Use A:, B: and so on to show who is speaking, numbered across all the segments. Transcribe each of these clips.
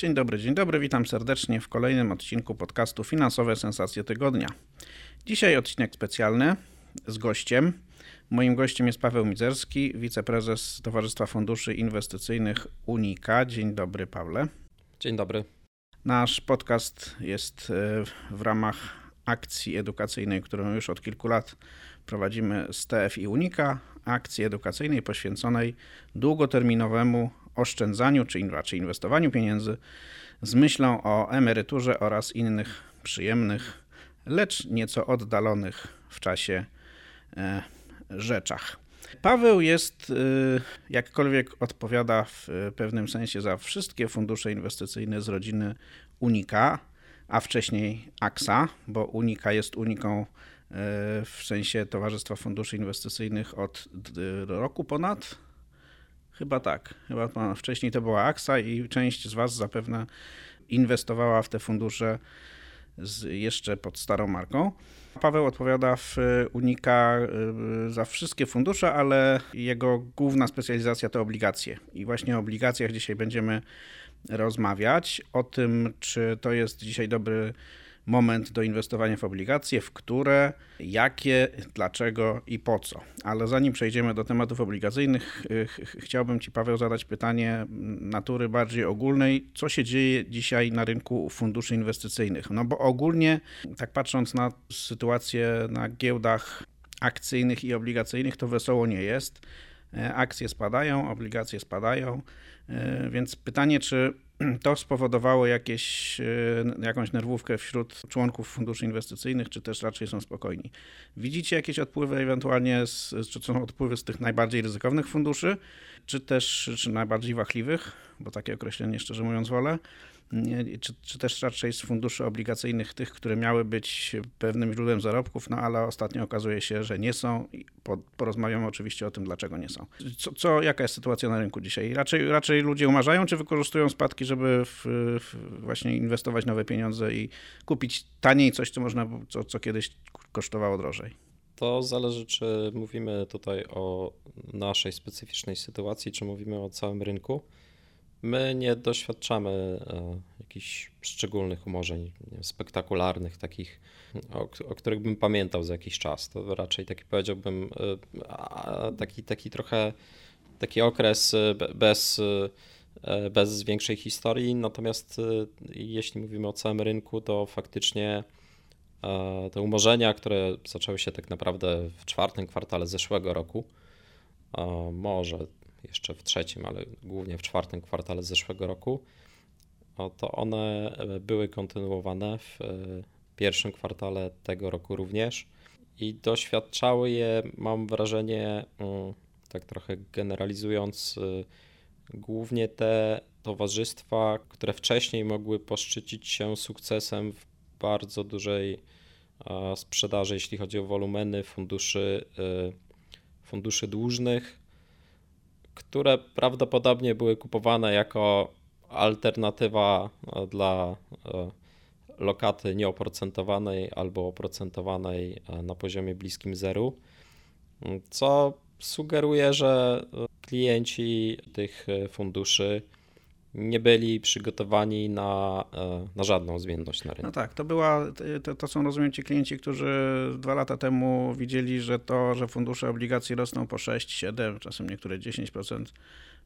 A: Dzień dobry, dzień dobry, witam serdecznie w kolejnym odcinku podcastu Finansowe Sensacje Tygodnia. Dzisiaj odcinek specjalny z gościem. Moim gościem jest Paweł Mizerski, wiceprezes Towarzystwa Funduszy Inwestycyjnych Unika. Dzień dobry, Pawle.
B: Dzień dobry.
A: Nasz podcast jest e, w ramach akcji edukacyjnej, którą już od kilku lat prowadzimy z TFI Unika, akcji edukacyjnej poświęconej długoterminowemu oszczędzaniu, czy inwestowaniu pieniędzy z myślą o emeryturze oraz innych przyjemnych, lecz nieco oddalonych w czasie e, rzeczach. Paweł jest, e, jakkolwiek odpowiada w pewnym sensie za wszystkie fundusze inwestycyjne z rodziny Unika, a wcześniej AXA, bo Unika jest Uniką e, w sensie Towarzystwa Funduszy Inwestycyjnych od roku ponad, Chyba tak. Chyba wcześniej to była AXA i część z Was zapewne inwestowała w te fundusze z, jeszcze pod starą marką. Paweł odpowiada w Unika y, za wszystkie fundusze, ale jego główna specjalizacja to obligacje. I właśnie o obligacjach dzisiaj będziemy rozmawiać. O tym, czy to jest dzisiaj dobry moment do inwestowania w obligacje, w które, jakie, dlaczego i po co. Ale zanim przejdziemy do tematów obligacyjnych, chciałbym Ci, Paweł, zadać pytanie natury bardziej ogólnej. Co się dzieje dzisiaj na rynku funduszy inwestycyjnych? No bo ogólnie, tak patrząc na sytuację na giełdach akcyjnych i obligacyjnych, to wesoło nie jest. E, akcje spadają, obligacje spadają, e, więc pytanie, czy to spowodowało jakieś, e, jakąś nerwówkę wśród członków funduszy inwestycyjnych, czy też raczej są spokojni. Widzicie jakieś odpływy ewentualnie, z, czy są odpływy z tych najbardziej ryzykownych funduszy, czy też czy najbardziej wachliwych, bo takie określenie szczerze mówiąc wolę, czy, czy też raczej z funduszy obligacyjnych, tych, które miały być pewnym źródłem zarobków, no ale ostatnio okazuje się, że nie są porozmawiamy oczywiście o tym, dlaczego nie są. Co, co, jaka jest sytuacja na rynku dzisiaj? Raczej, raczej ludzie umarzają, czy wykorzystują spadki, żeby w, w właśnie inwestować nowe pieniądze i kupić taniej coś, co można, co, co kiedyś kosztowało drożej?
B: To zależy, czy mówimy tutaj o naszej specyficznej sytuacji, czy mówimy o całym rynku. My nie doświadczamy e, jakichś szczególnych umorzeń wiem, spektakularnych, takich, o, o, których bym pamiętał za jakiś czas. To raczej taki powiedziałbym, e, taki, taki trochę taki okres e, bez, bez większej historii. Natomiast jeśli mówimy o całym rynku, to faktycznie te umorzenia, które zaczęły się tak naprawdę w czwartym kwartale zeszłego roku, może jeszcze w trzecim, ale głównie w czwartym kwartale zeszłego roku, to one e, były kontynuowane w e, pierwszym kwartale tego roku również i doświadczały je, mam wrażenie, mm, tak trochę generalizując, e, głównie te towarzystwa, które wcześniej mogły poszczycić się sukcesem w bardzo dużej sprzedaży, jeśli chodzi o wolumeny funduszy, funduszy dłużnych, które prawdopodobnie były kupowane jako alternatywa e, dla e, lokaty nieoprocentowanej albo oprocentowanej e, na poziomie bliskim zeru, co sugeruje, że klienci tych funduszy nie byli przygotowani na, e, na żadną zmienność na rynku.
A: No tak, to była, to, to są rozumiem ci klienci, którzy dwa lata temu widzieli, że to, że fundusze obligacji rosną po 6, 7, czasem niektóre 10% e,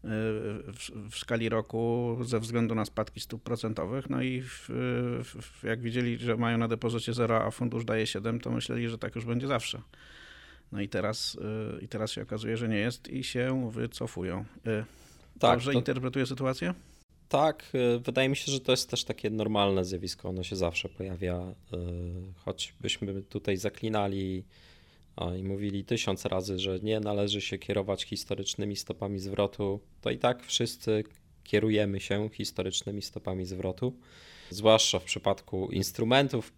A: w, w skali roku ze względu na spadki stóp procentowych, no i w, w, jak widzieli, że mają na depozycie 0, a fundusz daje 7, to myśleli, że tak już będzie zawsze. No i teraz, e, i teraz się okazuje, że nie jest i się wycofują. Tak, Dobrze to... interpretuję sytuację?
B: Tak, y, wydaje mi się, że to jest też takie normalne zjawisko, ono się zawsze pojawia, y, choćbyśmy tutaj zaklinali i mówili tysiąc razy, że nie należy się kierować historycznymi stopami zwrotu, to i tak wszyscy kierujemy się historycznymi stopami zwrotu, zwłaszcza w przypadku instrumentów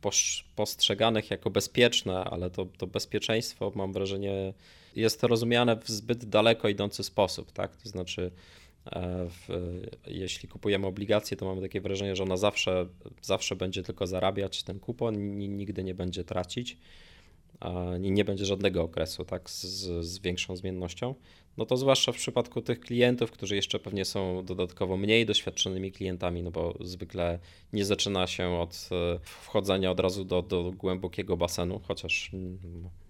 B: postrzeganych jako bezpieczne, ale to, to bezpieczeństwo, mam wrażenie, jest rozumiane w zbyt daleko idący sposób. Tak? To znaczy, e, w, jeśli kupujemy obligacje, to mamy takie wrażenie, że ona zawsze, zawsze będzie tylko zarabiać ten kupon, nigdy nie będzie tracić i nie będzie żadnego okresu tak, z, z większą zmiennością, no to zwłaszcza w przypadku tych klientów, którzy jeszcze pewnie są dodatkowo mniej doświadczonymi klientami, no bo zwykle nie zaczyna się od e, wchodzenia od razu do, do głębokiego basenu, chociaż mm,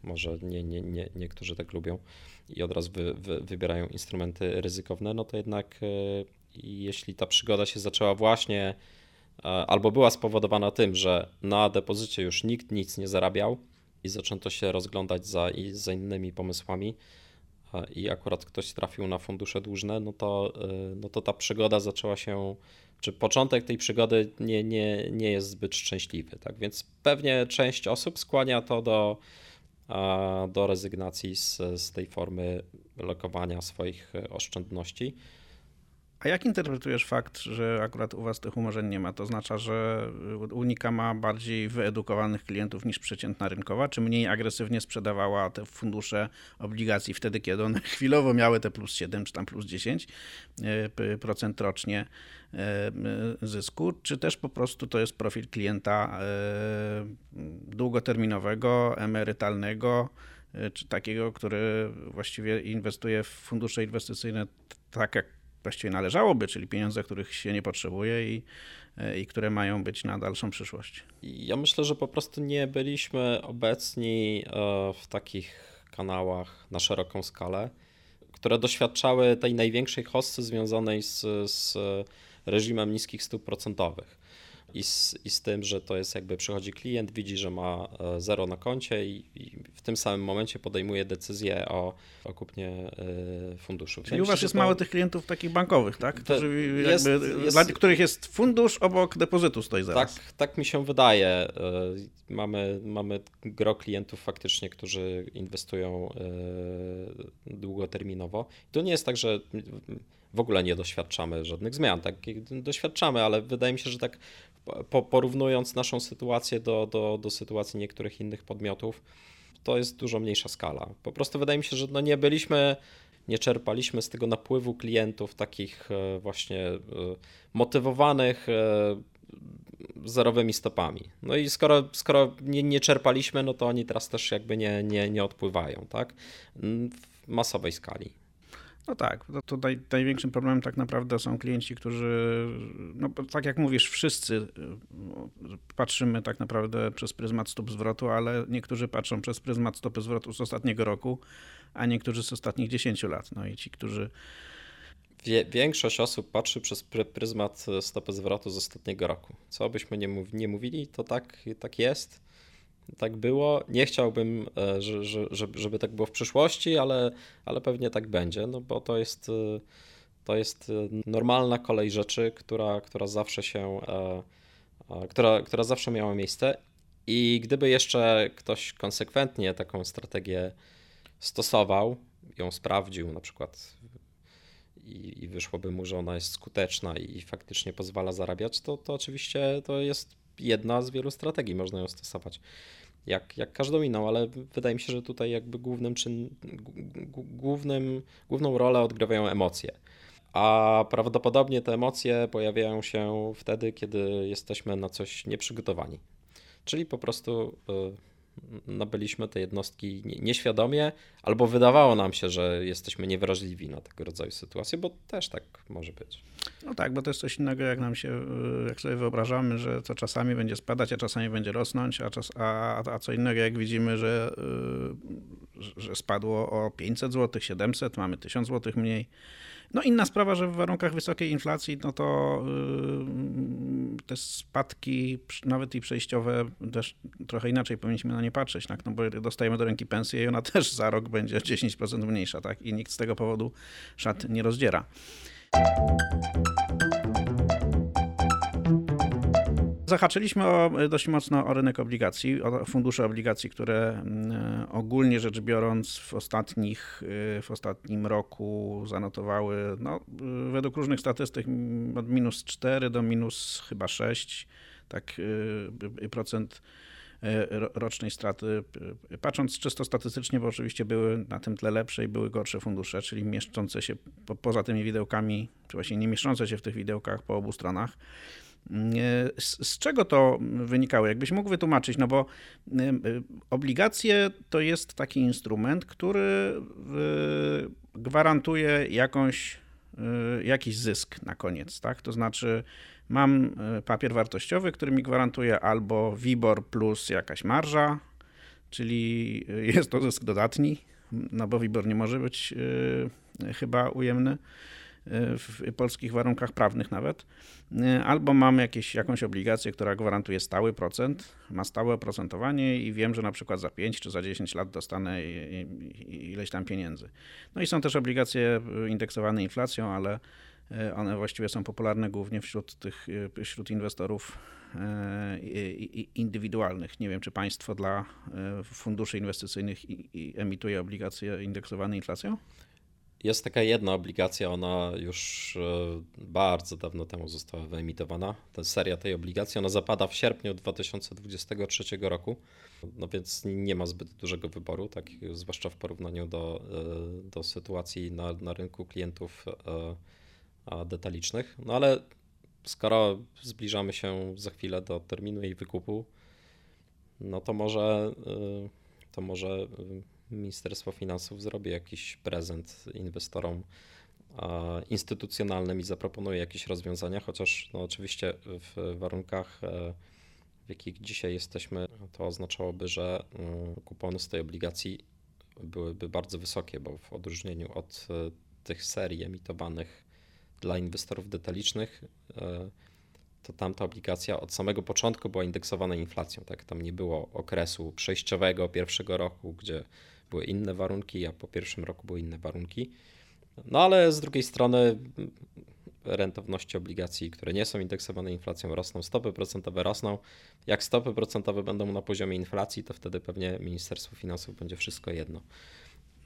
B: może nie, nie, nie, niektórzy tak lubią i od razu wy, wy, wybierają instrumenty ryzykowne, no to jednak e, jeśli ta przygoda się zaczęła właśnie e, albo była spowodowana tym, że na depozycie już nikt nic nie zarabiał, i zaczęto się rozglądać za, za innymi pomysłami i akurat ktoś trafił na fundusze dłużne, no to, no to ta przygoda zaczęła się, czy początek tej przygody nie, nie, nie jest zbyt szczęśliwy. Tak? Więc pewnie część osób skłania to do, do rezygnacji z, z tej formy lokowania swoich oszczędności.
A: A jak interpretujesz fakt, że akurat u Was tych umorzeń nie ma? To oznacza, że Unika ma bardziej wyedukowanych klientów niż przeciętna rynkowa, czy mniej agresywnie sprzedawała te fundusze obligacji wtedy, kiedy one chwilowo miały te plus 7 czy tam plus 10 e, procent rocznie e, zysku, czy też po prostu to jest profil klienta e, długoterminowego, emerytalnego, czy takiego, który właściwie inwestuje w fundusze inwestycyjne tak jak właściwie należałoby, czyli pieniądze, których się nie potrzebuje i, i które mają być na dalszą przyszłość.
B: Ja myślę, że po prostu nie byliśmy obecni e, w takich kanałach na szeroką skalę, które doświadczały tej największej hossy związanej z, z reżimem niskich stóp procentowych i z, i z tym, że to jest jakby przychodzi klient, widzi, że ma e, zero na koncie i, i w tym samym momencie podejmuje decyzję o, o kupnie e, funduszu.
A: Czyli u Was jest to... mało tych klientów takich bankowych, tak? Którzy jest, jest... Dla których jest fundusz obok depozytu stoi zaraz.
B: Tak, tak mi się wydaje. E, mamy, mamy gro klientów faktycznie, którzy inwestują długoterminowo. To nie jest tak, że w ogóle nie doświadczamy żadnych zmian. Tak, doświadczamy, ale wydaje mi się, że tak po, porównując naszą sytuację do, do, do sytuacji niektórych innych podmiotów, to jest dużo mniejsza skala. Po prostu wydaje mi się, że no nie byliśmy, nie czerpaliśmy z tego napływu klientów takich e, właśnie e, motywowanych e, zerowymi stopami. No i skoro, skoro nie, nie czerpaliśmy, no to oni teraz też jakby nie, nie, nie odpływają, tak? W masowej skali.
A: No tak, to, to naj, największym problemem tak naprawdę są klienci, którzy, no tak jak mówisz, wszyscy y, patrzymy tak naprawdę przez pryzmat stóp zwrotu, ale niektórzy patrzą przez pryzmat stopy zwrotu z ostatniego roku, a niektórzy z ostatnich 10 lat. No i ci, którzy
B: Wie, większość osób patrzy przez pryzmat stopy zwrotu z ostatniego roku. Co byśmy nie, mów, nie mówili, to tak, tak jest tak było. Nie chciałbym, e, żeby, tak było w przyszłości, ale, ale pewnie tak będzie, no bo to jest, e, to jest e, normalna kolej rzeczy, która, która zawsze się, która, która zawsze miała miejsce. I gdyby jeszcze ktoś konsekwentnie taką strategię stosował, ją sprawdził, na przykład i, i wyszłoby mu, że ona jest skuteczna i faktycznie pozwala zarabiać, to, to oczywiście to jest jedna z wielu strategii, można ją stosować jak, jak każdą inną, ale wydaje mi się, że tutaj jakby głównym czyn, głównym, główną rolę odgrywają emocje. A prawdopodobnie te emocje pojawiają się wtedy, kiedy jesteśmy na coś nieprzygotowani. Czyli po prostu y, nabyliśmy te jednostki nieświadomie, albo wydawało nam się, że jesteśmy niewrażliwi na tego rodzaju sytuacje, bo też tak może być.
A: No tak, bo to jest coś innego, jak nam się, y, jak sobie wyobrażamy, że to czasami będzie spadać, a czasami będzie rosnąć, a, czas, a, a co innego, jak widzimy, że, y, że spadło o 500 zł, 700, mamy 1000 zł mniej no inna sprawa, że w warunkach wysokiej inflacji, no to yy, te spadki, nawet i przejściowe, też trochę inaczej powinniśmy na nie patrzeć, tak? no bo dostajemy do ręki pensję i ona też za rok będzie 10% mniejsza, tak? I nikt z tego powodu szat nie rozdziera. Zahaczyliśmy o, dość mocno o rynek obligacji, o fundusze obligacji, które mm, ogólnie rzecz biorąc w, ostatnich, y, w ostatnim roku zanotowały no, według różnych statystyk od minus 4 do minus chyba 6 tak, procent rocznej straty. Patrząc czysto statystycznie, bo oczywiście były na tym tle lepsze i były gorsze fundusze, czyli mieszczące się po, poza tymi widełkami, czy właśnie nie mieszczące się w tych widełkach po obu stronach. Z, z, czego to wynikało? Jakbyś mógł wytłumaczyć? No bo y, obligacje to jest taki instrument, który gwarantuje jakąś, jakiś zysk na koniec, tak? To znaczy mam papier wartościowy, który mi gwarantuje albo WIBOR plus jakaś marża, czyli jest to zysk dodatni, no bo WIBOR nie może być chyba ujemny w polskich warunkach prawnych nawet, albo mam jakieś, jakąś obligację, która gwarantuje stały procent, ma stałe oprocentowanie i wiem, że na przykład za 5 czy za 10 lat dostanę ileś tam pieniędzy. No i są też obligacje indeksowane inflacją, ale e, one właściwie są popularne głównie wśród tych, e, wśród inwestorów e, indywidualnych. Nie wiem, czy państwo dla funduszy inwestycyjnych emituje obligacje indeksowane inflacją?
B: Jest taka jedna obligacja, ona już e, bardzo dawno temu została wyemitowana. Ta seria tej obligacji, ona zapada w sierpniu 2023 roku, no więc nie ma zbyt dużego wyboru, tak, zwłaszcza w porównaniu do, e, do sytuacji na, na rynku klientów e, detalicznych. No ale skoro zbliżamy się za chwilę do terminu jej wykupu, no to może, to może Ministerstwo Finansów zrobi jakiś prezent inwestorom instytucjonalnym i zaproponuje jakieś rozwiązania, chociaż no oczywiście w warunkach, e, w jakich dzisiaj jesteśmy, to oznaczałoby, że mm, kupony z tej obligacji byłyby bardzo wysokie, bo w odróżnieniu od e, tych serii emitowanych dla inwestorów detalicznych, e, to tamta obligacja od samego początku była indeksowana inflacją. Tak? Tam nie było okresu przejściowego pierwszego roku, gdzie były inne warunki, a po pierwszym roku były inne warunki. No ale z drugiej strony rentowności obligacji, które nie są indeksowane inflacją, rosną, stopy procentowe rosną. Jak stopy procentowe będą na poziomie inflacji, to wtedy pewnie Ministerstwo Finansów będzie wszystko jedno.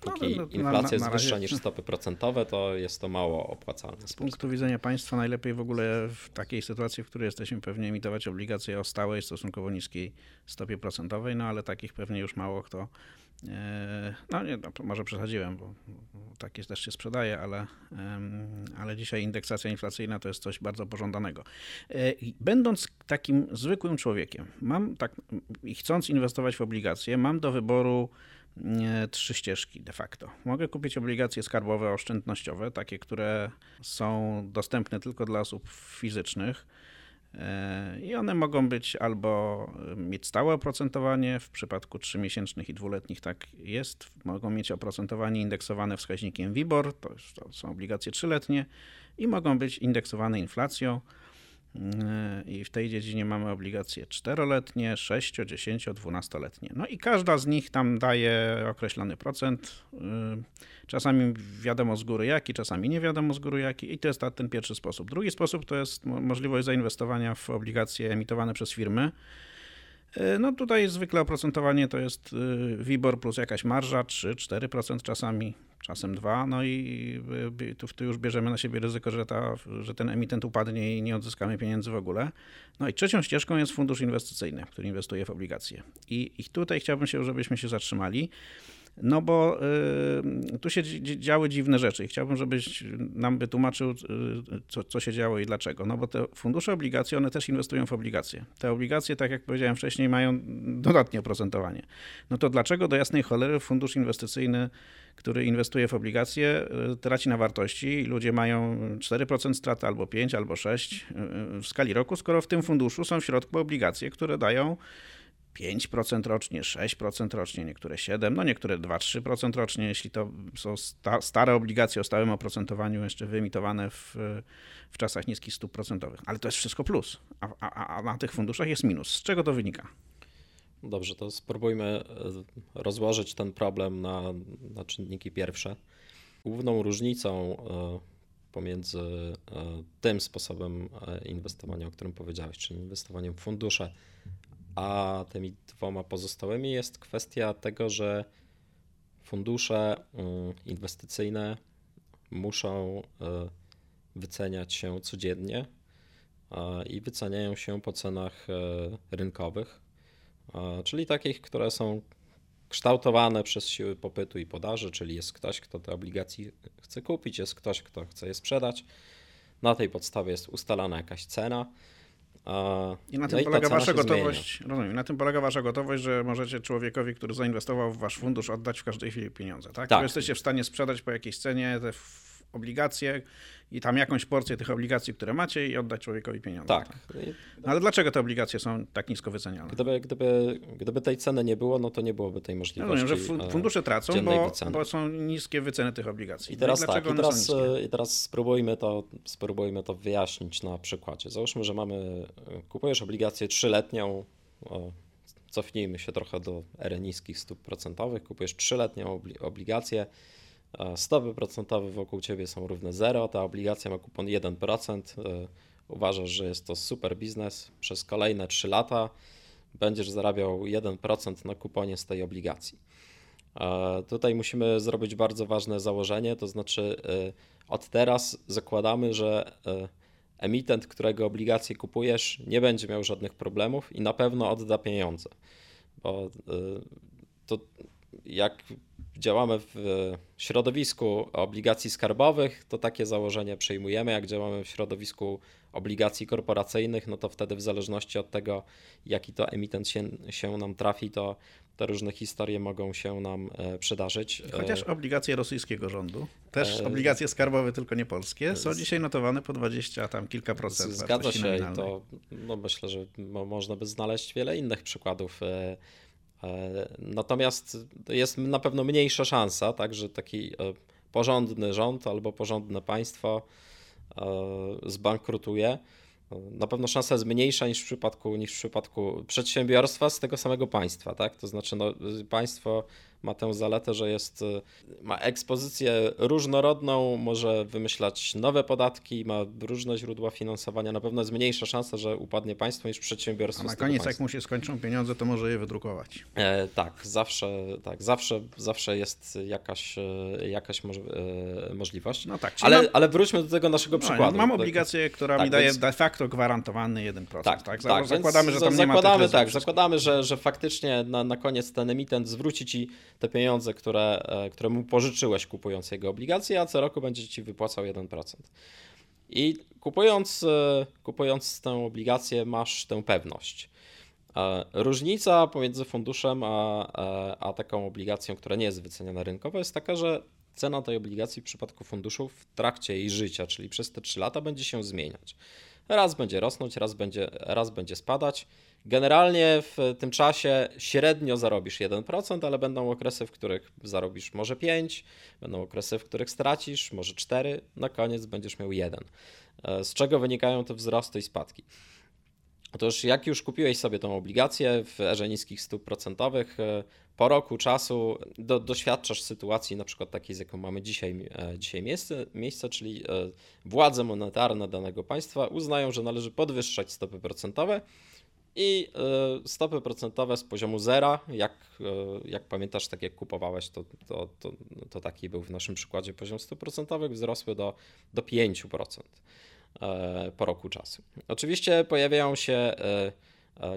B: Póki no, no, inflacja jest wyższa niż stopy procentowe, to jest to mało opłacalne.
A: Z punktu widzenia państwa najlepiej w ogóle w takiej sytuacji, w której jesteśmy pewnie emitować obligacje o stałej, stosunkowo niskiej stopie procentowej, no ale takich pewnie już mało kto no nie, no, może przesadziłem, bo takie też się sprzedaje, ale, ale dzisiaj indeksacja inflacyjna to jest coś bardzo pożądanego. E, będąc takim zwykłym człowiekiem, mam tak i chcąc inwestować w obligacje, mam do wyboru e, trzy ścieżki de facto. Mogę kupić obligacje skarbowe, oszczędnościowe, takie, które są dostępne tylko dla osób fizycznych E, I one mogą być albo e, mieć stałe oprocentowanie, w przypadku 3-miesięcznych i dwuletnich tak jest, mogą mieć oprocentowanie indeksowane wskaźnikiem WIBOR, to, to są obligacje trzyletnie, i mogą być indeksowane inflacją. I w tej dziedzinie mamy obligacje czteroletnie, 6, 10, 12-letnie. No i każda z nich tam daje określony procent. Y, czasami wiadomo z góry jaki, czasami nie wiadomo z góry jaki. I to jest ten pierwszy sposób. Drugi sposób to jest możliwość zainwestowania w obligacje emitowane przez firmy. Y, no tutaj zwykle oprocentowanie to jest WIBOR plus jakaś marża, 3-4% czasami czasem dwa, no i tu, tu już bierzemy na siebie ryzyko, że, ta, że ten emitent upadnie i nie odzyskamy pieniędzy w ogóle. No i trzecią ścieżką jest fundusz inwestycyjny, który inwestuje w obligacje. I, i tutaj chciałbym się, żebyśmy się zatrzymali. No bo y, tu się działy dziwne rzeczy i chciałbym, żebyś nam wytłumaczył, y, co, co się działo i dlaczego. No bo te fundusze obligacji, one też inwestują w obligacje. Te obligacje, tak jak powiedziałem wcześniej, mają dodatnie oprocentowanie. No to dlaczego do jasnej cholery fundusz inwestycyjny, który inwestuje w obligacje, y, traci na wartości i ludzie mają 4% straty albo 5, albo 6 w skali roku, skoro w tym funduszu są w środku obligacje, które dają 5% rocznie, 6% rocznie, niektóre 7%, no niektóre 2-3% rocznie, jeśli to są sta stare obligacje o stałym oprocentowaniu, jeszcze wyemitowane w, w czasach niskich stóp procentowych. Ale to jest wszystko plus, a, a, a na tych funduszach jest minus. Z czego to wynika?
B: Dobrze, to spróbujmy e, rozłożyć ten problem na, na czynniki pierwsze. Główną różnicą e, pomiędzy tym sposobem inwestowania, o którym powiedziałeś, czyli inwestowaniem w fundusze, a tymi dwoma pozostałymi jest kwestia tego, że fundusze mm, inwestycyjne muszą wyceniać się codziennie i wyceniają się po cenach rynkowych, czyli takich, które są kształtowane przez siły popytu i podaży, czyli jest ktoś, kto te obligacje chce kupić, jest ktoś, kto chce je sprzedać. Na tej podstawie jest ustalana jakaś cena.
A: I na no tym no polega wasza gotowość. Rozumiem. Na tym polega wasza gotowość, że możecie człowiekowi, który zainwestował w wasz fundusz, oddać w każdej chwili pieniądze, tak? tak. jesteście w stanie sprzedać po jakiejś cenie te obligacje i tam jakąś porcję tych obligacji, które macie i oddać człowiekowi pieniądze.
B: Tak.
A: No ale dlaczego te obligacje są tak nisko wyceniane?
B: Gdyby, gdyby, gdyby tej ceny nie było, no to nie byłoby tej możliwości.
A: Ja rozumiem, że e, fundusze tracą, bo, bo, są niskie wyceny tych obligacji.
B: I teraz no i tak, i teraz, i teraz spróbujmy, to, spróbujmy to wyjaśnić na przykładzie. Załóżmy, że mamy, kupujesz obligację trzyletnią, cofnijmy się trochę do ery niskich stóp procentowych, kupujesz trzyletnią obligację, stopy procentowe wokół ciebie są równe 0, ta obligacja ma kupon 1%. E, uważasz, że jest to super biznes. Przez kolejne 3 lata będziesz zarabiał 1% na kuponie z tej obligacji. E, tutaj musimy zrobić bardzo ważne założenie, to znaczy e, od teraz zakładamy, że emitent, którego obligacje kupujesz, nie będzie miał żadnych problemów i na pewno odda pieniądze. Bo to jak działamy w środowisku obligacji skarbowych, to takie założenie przyjmujemy. Jak działamy w środowisku obligacji korporacyjnych, no to wtedy w zależności od tego, jaki to emitent się, się nam trafi, to te różne historie mogą się nam e, przydarzyć.
A: Chociaż obligacje rosyjskiego rządu, też e, obligacje skarbowe, tylko nie polskie, są dzisiaj notowane po 20, tam kilka procent.
B: Zgadza się i to no myślę, że można by znaleźć wiele innych przykładów e, E, natomiast jest na pewno mniejsza szansa, tak, że taki e, porządny rząd albo porządne państwo e, zbankrutuje. Na pewno szansa jest mniejsza niż w przypadku, niż w przypadku przedsiębiorstwa z tego samego państwa. Tak? To znaczy, no, państwo ma tę zaletę, że jest, y, ma ekspozycję różnorodną, może wymyślać nowe podatki, ma różne źródła finansowania. Na pewno jest mniejsza szansa, że upadnie państwo niż przedsiębiorstwo.
A: A na koniec, jak mu się skończą pieniądze, to może je wydrukować.
B: E, tak, zawsze, tak, zawsze, zawsze jest jakaś, e, jakaś moż, e, możliwość. No tak, ale, ale wróćmy do tego naszego no, przykładu.
A: Mam obligację, która tak, mi daje więc... de facto gwarantowany 1%. Tak, tak, tak zakładamy, że tam
B: nie ma tak, zakładamy, że, że faktycznie na, na koniec ten emitent zwróci ci te pieniądze, które, e, które mu pożyczyłeś kupując jego obligacje, a co roku będzie ci wypłacał 1%. I kupując, e, kupując tę obligację masz tę pewność. E, różnica pomiędzy funduszem a, a taką obligacją, która nie jest wyceniana rynkowo, jest taka, że cena tej obligacji w przypadku funduszu w trakcie jej życia, czyli przez te 3 lata, będzie się zmieniać. Raz będzie rosnąć, raz będzie, raz będzie spadać. Generalnie w tym czasie średnio zarobisz 1%, ale będą okresy, w których zarobisz może 5, będą okresy, w których stracisz może 4, na koniec będziesz miał 1. E, z czego wynikają te wzrosty i spadki? Otóż jak już kupiłeś sobie tą obligację w erze niskich stóp procentowych, e, po roku czasu do, doświadczasz sytuacji na przykład takiej, z jaką mamy dzisiaj, e, dzisiaj miejsce, miejsce, czyli władze monetarne danego państwa uznają, że należy podwyższać stopy procentowe, i e, stopy procentowe z poziomu zera, jak, e, jak pamiętasz, tak jak kupowałeś, to, to, to, to taki był w naszym przykładzie poziom stóp procentowych, wzrosły do, do 5% e, po roku czasu. Oczywiście pojawiają się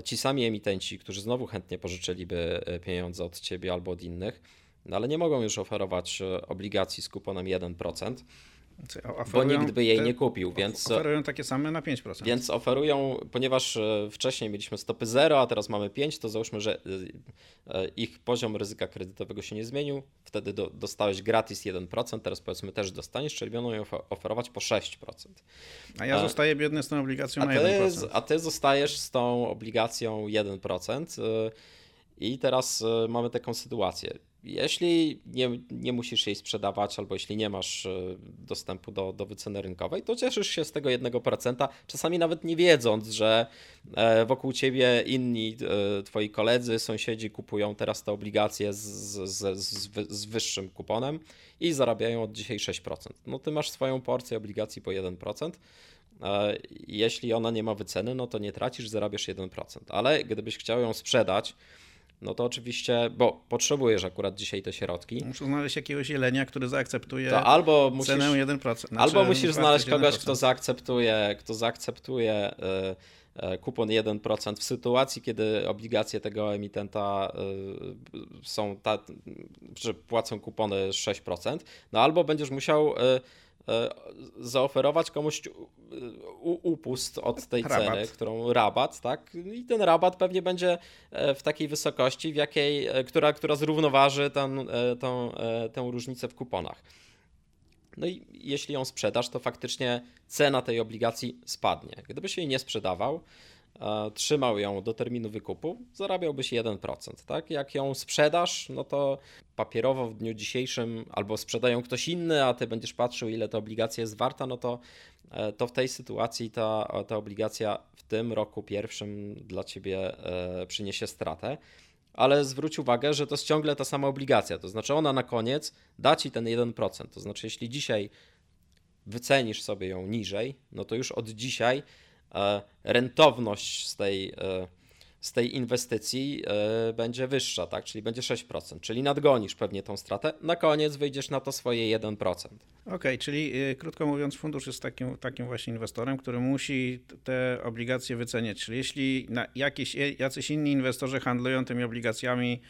B: ci sami emitenci, którzy znowu chętnie pożyczyliby pieniądze od ciebie albo od innych, no ale nie mogą już oferować obligacji z kuponem 1%. Bo nikt by jej te, nie kupił, więc...
A: Oferują takie same na 5%.
B: Więc oferują, ponieważ e, wcześniej mieliśmy stopy 0, a teraz mamy 5, to załóżmy, że e, e, ich poziom ryzyka kredytowego się nie zmienił, wtedy do, dostałeś gratis 1%, teraz powiedzmy też dostaniesz, czyli będą ją oferować po 6%.
A: A ja zostaję biedny z tą obligacją a na 1%.
B: A ty zostajesz z tą obligacją 1%. I teraz mamy taką sytuację jeśli nie, nie musisz jej sprzedawać, albo jeśli nie masz e, dostępu do, do wyceny rynkowej, to cieszysz się z tego 1%, czasami nawet nie wiedząc, że e, wokół ciebie inni e, twoi koledzy, sąsiedzi kupują teraz te obligacje z, z, z, z wyższym kuponem i zarabiają od dzisiaj 6%. No ty masz swoją porcję obligacji po 1%. Jeśli ona nie ma wyceny, no to nie tracisz, zarabiasz 1%. Ale gdybyś chciał ją sprzedać, no to oczywiście, bo potrzebujesz akurat dzisiaj te środki.
A: Muszę znaleźć jakiegoś jelenia, który zaakceptuje
B: to albo musisz,
A: cenę 1%. Znaczy
B: albo musisz znaleźć kogoś, 1%. kto zaakceptuje, kto zaakceptuje y, kupon 1% w sytuacji, kiedy obligacje tego emitenta y, są, ta, że płacą kupony 6%, no albo będziesz musiał E, zaoferować komuś upust od tej rabat. ceny, którą rabat, tak? I ten rabat pewnie będzie e, w takiej wysokości, w jakiej, e, która, która zrównoważy ten, tą, tę różnicę w kuponach. No i jeśli ją sprzedasz, to faktycznie cena tej obligacji spadnie. Gdybyś jej nie sprzedawał, trzymał ją do terminu wykupu, zarabiałbyś 1%. Tak? Jak ją sprzedasz, no to papierowo w dniu dzisiejszym albo sprzedają ktoś inny, a ty będziesz patrzył, ile ta obligacja jest warta, no to, e, to w tej sytuacji ta, ta obligacja w tym roku pierwszym dla ciebie e, przyniesie stratę. Ale zwróć uwagę, że to jest ciągle ta sama obligacja, to znaczy ona na koniec da ci ten 1%. To znaczy, jeśli dzisiaj wycenisz sobie ją niżej, no to już od dzisiaj E, rentowność z tej, e, z tej inwestycji e, będzie wyższa, tak? czyli będzie 6%, czyli nadgonisz pewnie tą stratę, na koniec wyjdziesz na to swoje 1%.
A: Okej, okay, czyli krótko mówiąc, fundusz jest takim, takim właśnie inwestorem, który musi te obligacje wyceniać. Czyli jeśli jakieś, jacyś inni inwestorzy handlują tymi obligacjami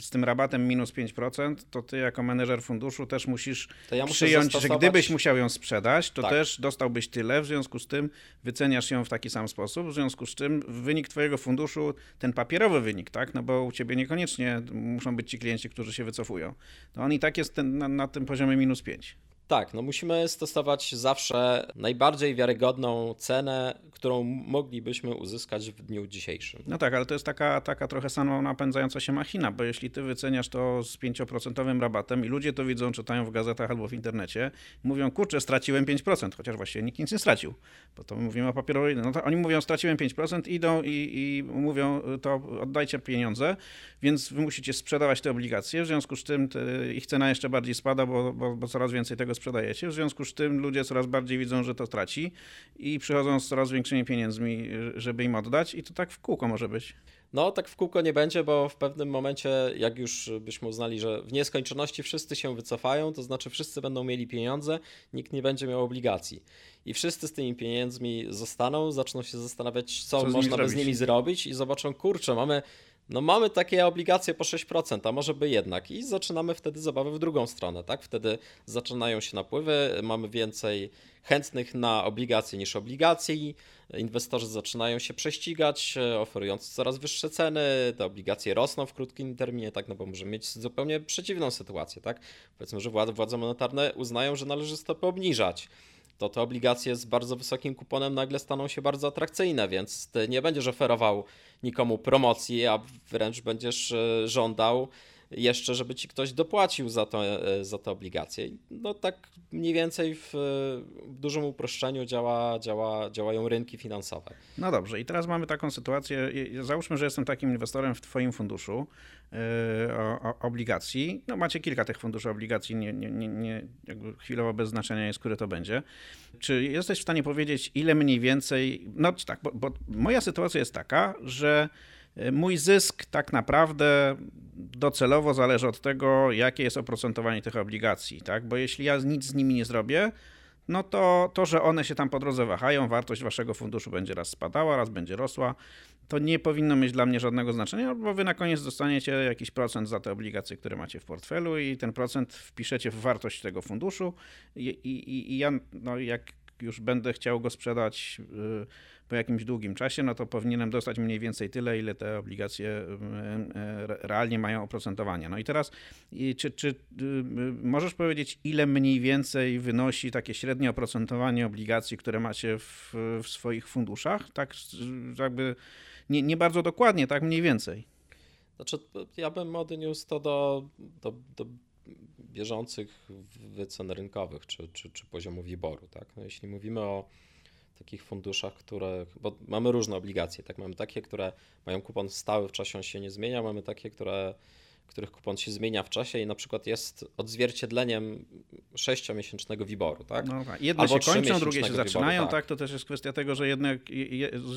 A: z tym rabatem minus 5%, to ty jako menedżer funduszu też musisz ja przyjąć, zastosować... że gdybyś musiał ją sprzedać, to tak. też dostałbyś tyle, w związku z tym wyceniasz ją w taki sam sposób, w związku z czym wynik twojego funduszu, ten papierowy wynik, tak, no bo u ciebie niekoniecznie muszą być ci klienci, którzy się wycofują, to on i tak jest ten, na, na tym poziomie minus 5.
B: Tak, no musimy stosować zawsze najbardziej wiarygodną cenę, którą moglibyśmy uzyskać w dniu dzisiejszym.
A: No tak, ale to jest taka, taka trochę sama napędzająca się machina, bo jeśli ty wyceniasz to z 5% rabatem i ludzie to widzą, czytają w gazetach albo w internecie, mówią, kurczę, straciłem 5%, chociaż właściwie nikt nic nie stracił, bo to my mówimy o papierowej, no to oni mówią, straciłem 5%, idą i, i mówią, to oddajcie pieniądze, więc wy musicie sprzedawać te obligacje, w związku z tym te, ich cena jeszcze bardziej spada, bo, bo, bo coraz więcej tego sprzedajecie. W związku z tym ludzie coraz bardziej widzą, że to traci i przychodzą z coraz większymi pieniędzmi, żeby im oddać i to tak w kółko może być.
B: No, tak w kółko nie będzie, bo w pewnym momencie, jak już byśmy uznali, że w nieskończoności wszyscy się wycofają, to znaczy wszyscy będą mieli pieniądze, nikt nie będzie miał obligacji. I wszyscy z tymi pieniędzmi zostaną, zaczną się zastanawiać, co, co można by z nimi zrobić i zobaczą, kurczę, mamy no mamy takie obligacje po 6%, a może by jednak. I zaczynamy wtedy zabawę w drugą stronę, tak? Wtedy zaczynają się napływy, mamy więcej chętnych na obligacje niż obligacji. Inwestorzy zaczynają się prześcigać, oferując coraz wyższe ceny. Te obligacje rosną w krótkim terminie, tak? No bo możemy mieć zupełnie przeciwną sytuację, tak? Powiedzmy, że władze monetarne uznają, że należy stopy obniżać to te obligacje z bardzo wysokim kuponem nagle staną się bardzo atrakcyjne, więc ty nie będziesz oferował nikomu promocji, a wręcz będziesz e, żądał jeszcze, żeby ci ktoś dopłacił za, to, e, za te obligacje. No tak mniej więcej w, dużym uproszczeniu działa, działa, działają rynki finansowe.
A: No dobrze, i teraz mamy taką sytuację. Załóżmy, że jestem takim inwestorem w Twoim funduszu yy, o, o, obligacji. No macie kilka tych funduszy obligacji, nie, nie, nie, nie chwilowo bez znaczenia jest, który to będzie. Czy jesteś w stanie powiedzieć, ile mniej więcej. No tak, bo, bo moja sytuacja jest taka, że Mój zysk tak naprawdę docelowo zależy od tego, jakie jest oprocentowanie tych obligacji, tak? Bo jeśli ja nic z nimi nie zrobię, no to to, że one się tam po drodze wahają, wartość waszego funduszu będzie raz spadała, raz będzie rosła, to nie powinno mieć dla mnie żadnego znaczenia, bo wy na koniec dostaniecie jakiś procent za te obligacje, które macie w portfelu i ten procent wpiszecie w wartość tego funduszu i, i, i ja, no jak już będę chciał go sprzedać y, po jakimś długim czasie, no to powinienem dostać mniej więcej tyle, ile te obligacje y, y, realnie mają oprocentowanie. No i teraz, czy, czy możesz powiedzieć, ile mniej więcej wynosi takie średnie oprocentowanie obligacji, które macie w, w swoich funduszach? Tak, jakby nie, nie bardzo dokładnie, tak mniej więcej.
B: Znaczy, ja bym odniósł to do, do, do bieżących wycen rynkowych czy, czy, czy poziomu WIBOR-u. Tak? No jeśli mówimy o takich funduszach, które, bo mamy różne obligacje, tak? Mamy takie, które mają kupon stały w czasie, on się nie zmienia, mamy takie, które których kupon się zmienia w czasie i na przykład jest odzwierciedleniem sześciomiesięcznego wiboru, tak?
A: No, tak. jedne Albo się kończą, drugie się zaczynają, tak. tak. To też jest kwestia tego, że jedne,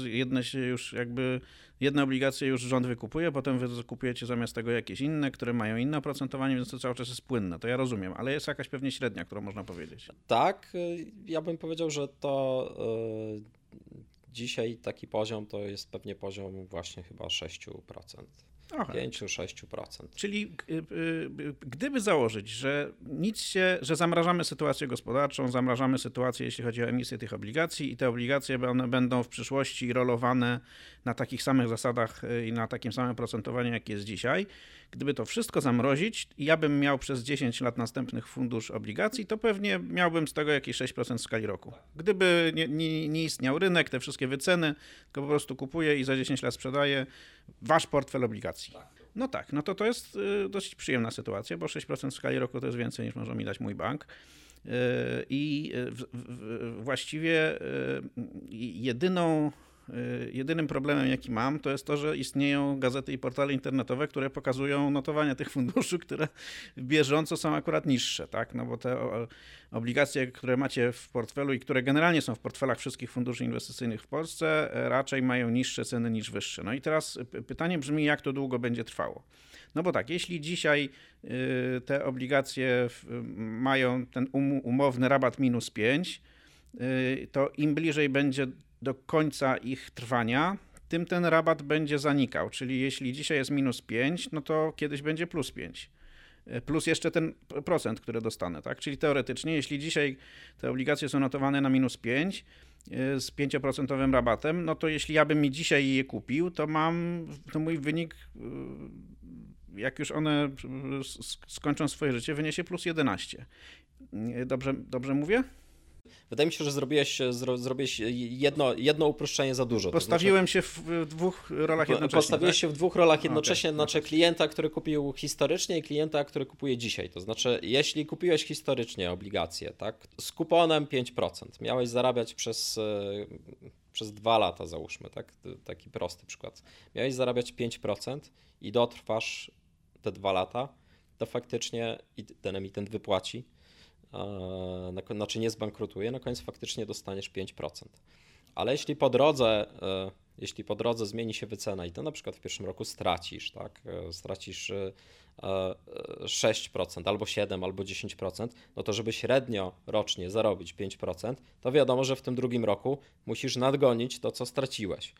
A: jedne się już jakby, jedne obligacje już rząd wykupuje, potem wy kupujecie zamiast tego jakieś inne, które mają inne oprocentowanie, więc to cały czas jest płynne. To ja rozumiem, ale jest jakaś pewnie średnia, którą można powiedzieć.
B: Tak, ja bym powiedział, że to yy, dzisiaj taki poziom to jest pewnie poziom właśnie chyba 6%. 5-6%.
A: Czyli y, y, gdyby założyć, że nic się, że zamrażamy sytuację gospodarczą, zamrażamy sytuację, jeśli chodzi o emisję tych obligacji i te obligacje one będą w przyszłości rolowane na takich samych zasadach y, i na takim samym procentowaniu, jak jest dzisiaj, gdyby to wszystko zamrozić i ja bym miał przez 10 lat następnych fundusz obligacji, to pewnie miałbym z tego jakieś 6% w skali roku. Gdyby nie, nie, nie istniał rynek, te wszystkie wyceny, tylko po prostu kupuję i za 10 lat sprzedaję wasz portfel obligacji. No tak, no to to jest y, dosyć przyjemna sytuacja, bo 6% w skali roku to jest więcej niż może mi dać mój bank. Y, I właściwie y, jedyną Y, jedynym problemem, jaki mam, to jest to, że istnieją gazety i portale internetowe, które pokazują notowania tych funduszy, które bieżąco są akurat niższe, tak? No bo te obligacje, które macie w portfelu i które generalnie są w portfelach wszystkich funduszy inwestycyjnych w Polsce, e, raczej mają niższe ceny niż wyższe. No i teraz pytanie brzmi, jak to długo będzie trwało? No bo tak, jeśli dzisiaj y, te obligacje mają ten umowny rabat minus 5, y, to im bliżej będzie do końca ich trwania, tym ten rabat będzie zanikał. Czyli jeśli dzisiaj jest minus 5, no to kiedyś będzie plus 5. E, plus jeszcze ten procent, który dostanę, tak? Czyli teoretycznie, jeśli dzisiaj te obligacje są notowane na minus 5 e, z 5% rabatem, no to jeśli ja bym mi dzisiaj je kupił, to mam, to mój wynik, e, jak już one skończą swoje życie, wyniesie plus 11. Dobrze, dobrze mówię?
B: Wydaje mi się, że zrobiłeś, zro, zrobiłeś jedno, jedno uproszczenie za dużo.
A: Postawiłem znaczy, się w dwóch rolach jednocześnie.
B: Postawiłeś tak? się w dwóch rolach jednocześnie, okay. znaczy klienta, który kupił historycznie i klienta, który kupuje dzisiaj. To znaczy, jeśli kupiłeś historycznie obligacje, tak, z kuponem 5%, miałeś zarabiać przez, e, przez dwa lata, załóżmy, tak, taki prosty przykład. Miałeś zarabiać 5% i dotrwasz te dwa lata, to faktycznie ten emitent wypłaci znaczy nie zbankrutuje, na koniec faktycznie dostaniesz 5%. Ale jeśli po drodze, e, jeśli po drodze zmieni się wycena i to na przykład w pierwszym roku stracisz, tak, e, stracisz 6% e, albo 7 albo 10%, no to żeby średnio rocznie zarobić 5%, to wiadomo, że w tym drugim roku musisz nadgonić to, co straciłeś.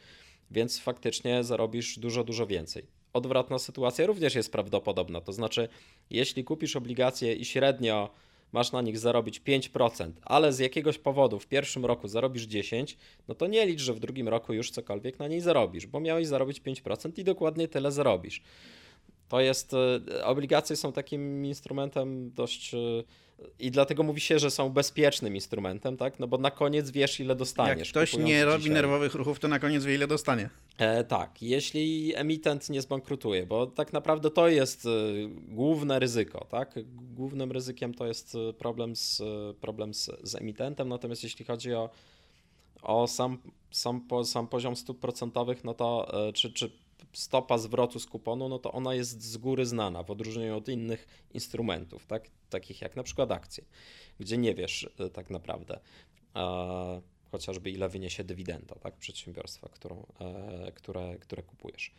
B: Więc faktycznie zarobisz dużo, dużo więcej. Odwrotna sytuacja również jest prawdopodobna. To znaczy, jeśli kupisz obligacje i średnio masz na nich zarobić 5%, ale z jakiegoś powodu w pierwszym roku zarobisz 10%, no to nie licz, że w drugim roku już cokolwiek na niej zarobisz, bo miałeś zarobić 5% i dokładnie tyle zarobisz. To jest, e, obligacje są takim instrumentem dość e, i dlatego mówi się, że są bezpiecznym instrumentem, tak? No bo na koniec wiesz, ile dostaniesz. Jak
A: ktoś nie robi dzisiaj. nerwowych ruchów, to na koniec wie, ile dostanie.
B: E, tak, jeśli emitent nie zbankrutuje, bo tak naprawdę to jest e, główne ryzyko, tak? Głównym ryzykiem to jest problem z, problem z, z emitentem, natomiast jeśli chodzi o, o sam, sam, sam poziom stóp procentowych, no to czy, czy stopa zwrotu z kuponu, no to ona jest z góry znana, w odróżnieniu od innych instrumentów, tak? takich jak na przykład akcje, gdzie nie wiesz e, tak naprawdę e, chociażby ile wyniesie dywidenda tak? przedsiębiorstwa, którą, e, które, które kupujesz.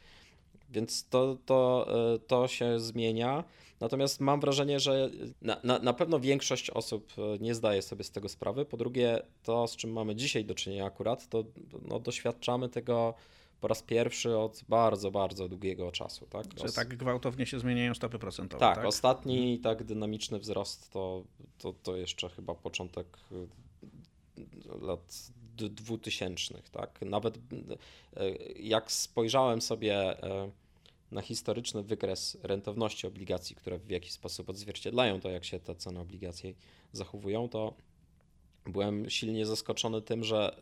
B: Więc to, to, e, to się zmienia. Natomiast mam wrażenie, że na, na, na, pewno większość osób e, nie zdaje sobie z tego sprawy. Po drugie, to z czym mamy dzisiaj do czynienia akurat, to no, doświadczamy tego po raz pierwszy od bardzo, bardzo długiego czasu. Tak?
A: Że tak gwałtownie się zmieniają stopy procentowe.
B: Tak, tak? ostatni mhm. tak dynamiczny wzrost to, to, to jeszcze chyba początek y, lat dwutysięcznych. Tak? Nawet y, jak spojrzałem sobie y, na historyczny wykres rentowności obligacji, które w jakiś sposób odzwierciedlają to, jak się te ceny obligacji zachowują, to byłem silnie zaskoczony tym, że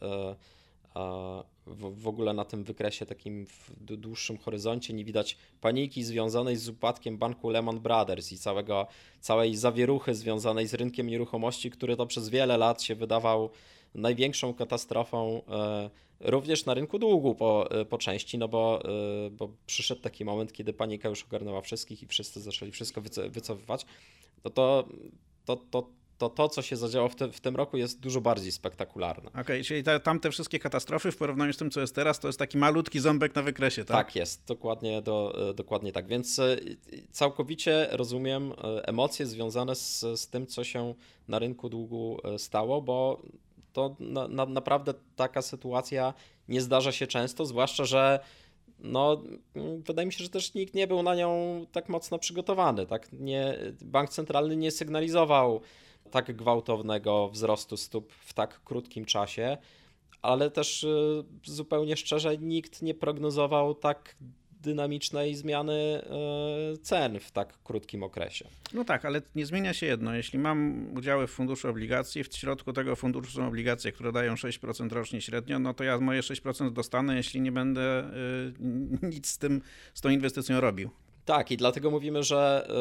B: w, w ogóle na tym wykresie takim w dłuższym horyzoncie nie widać paniki związanej z upadkiem banku Lehman Brothers i całego, całej zawieruchy związanej z rynkiem nieruchomości, który to przez wiele lat się wydawał największą katastrofą e, również na rynku długu po, e, po części, no bo, e, bo przyszedł taki moment, kiedy panika już ogarnęła wszystkich i wszyscy zaczęli wszystko wycofywać, no to, to, to, to to, co się zadziało w, te, w tym roku, jest dużo bardziej spektakularne.
A: Okej, okay, czyli te, tamte wszystkie katastrofy w porównaniu z tym, co jest teraz, to jest taki malutki ząbek na wykresie, tak?
B: Tak jest, dokładnie, do, dokładnie tak. Więc całkowicie rozumiem emocje związane z, z tym, co się na rynku długu stało, bo to na, na, naprawdę taka sytuacja nie zdarza się często, zwłaszcza, że no, wydaje mi się, że też nikt nie był na nią tak mocno przygotowany. Tak? Nie, bank centralny nie sygnalizował tak gwałtownego wzrostu stóp w tak krótkim czasie, ale też y, zupełnie szczerze nikt nie prognozował tak dynamicznej zmiany e, cen w tak krótkim okresie.
A: No tak, ale nie zmienia się jedno. Jeśli mam udziały w funduszu obligacji, w środku tego funduszu są obligacje, które dają 6% rocznie średnio, no to ja moje 6% dostanę, jeśli nie będę e, nic z tym, z tą inwestycją robił.
B: Tak, i dlatego mówimy, że e,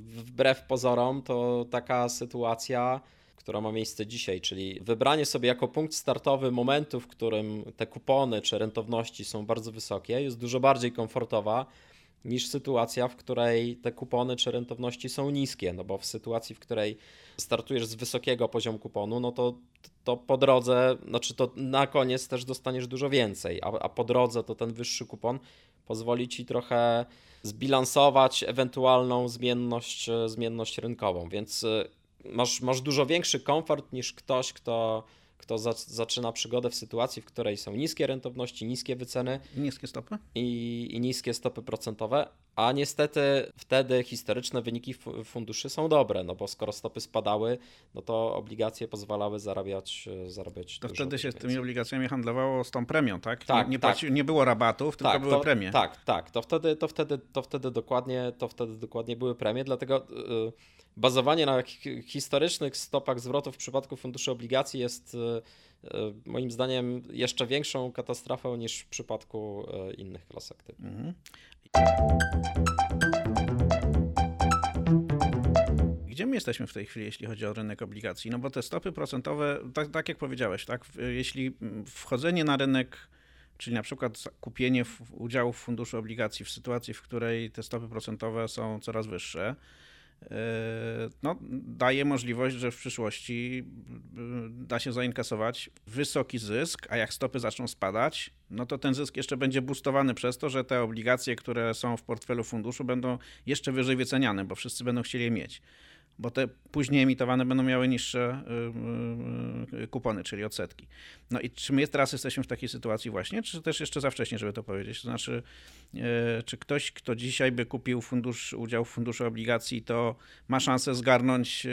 B: wbrew pozorom to taka sytuacja która ma miejsce dzisiaj, czyli wybranie sobie jako punkt startowy momentu, w którym te kupony czy rentowności są bardzo wysokie, jest dużo bardziej komfortowa niż sytuacja, w której te kupony czy rentowności są niskie, no bo w sytuacji, w której startujesz z wysokiego poziomu kuponu, no to, to po drodze, znaczy to na koniec też dostaniesz dużo więcej, a, a po drodze to ten wyższy kupon pozwoli ci trochę zbilansować ewentualną zmienność, zmienność rynkową, więc masz, masz dużo większy komfort niż ktoś, kto, kto za, zaczyna przygodę w sytuacji, w której są niskie rentowności, niskie wyceny.
A: I niskie stopy.
B: I, I niskie stopy procentowe, a niestety wtedy historyczne wyniki funduszy są dobre, no bo skoro stopy spadały, no to obligacje pozwalały zarabiać, zarabiać
A: To wtedy się z tymi obligacjami handlowało z tą premią, tak?
B: Tak,
A: nie, nie,
B: tak.
A: Płaci, nie było rabatów, tylko
B: tak,
A: były
B: to,
A: premie.
B: Tak, tak, to wtedy, to wtedy, to wtedy dokładnie, to wtedy dokładnie były premie, dlatego yy, bazowanie na historycznych stopach zwrotu w przypadku funduszy obligacji jest yy, moim zdaniem jeszcze większą katastrofą niż w przypadku innych klas aktywów. Mhm.
A: Gdzie my jesteśmy w tej chwili, jeśli chodzi o rynek obligacji? No bo te stopy procentowe, tak, tak jak powiedziałeś, tak, jeśli wchodzenie na rynek, czyli na przykład kupienie udziałów w funduszu obligacji w sytuacji, w której te stopy procentowe są coraz wyższe, no, daje możliwość, że w przyszłości y, da się zainkasować wysoki zysk, a jak stopy zaczną spadać, no to ten zysk jeszcze będzie boostowany przez to, że te obligacje, które są w portfelu funduszu będą jeszcze wyżej wyceniane, bo wszyscy będą chcieli je mieć bo te później emitowane będą miały niższe y, y, y, kupony, czyli odsetki. No i czy my teraz jesteśmy w takiej sytuacji właśnie, czy też jeszcze za wcześnie, żeby to powiedzieć? To znaczy, czy ktoś, kto dzisiaj by kupił fundusz, udział w funduszu obligacji, to ma szansę zgarnąć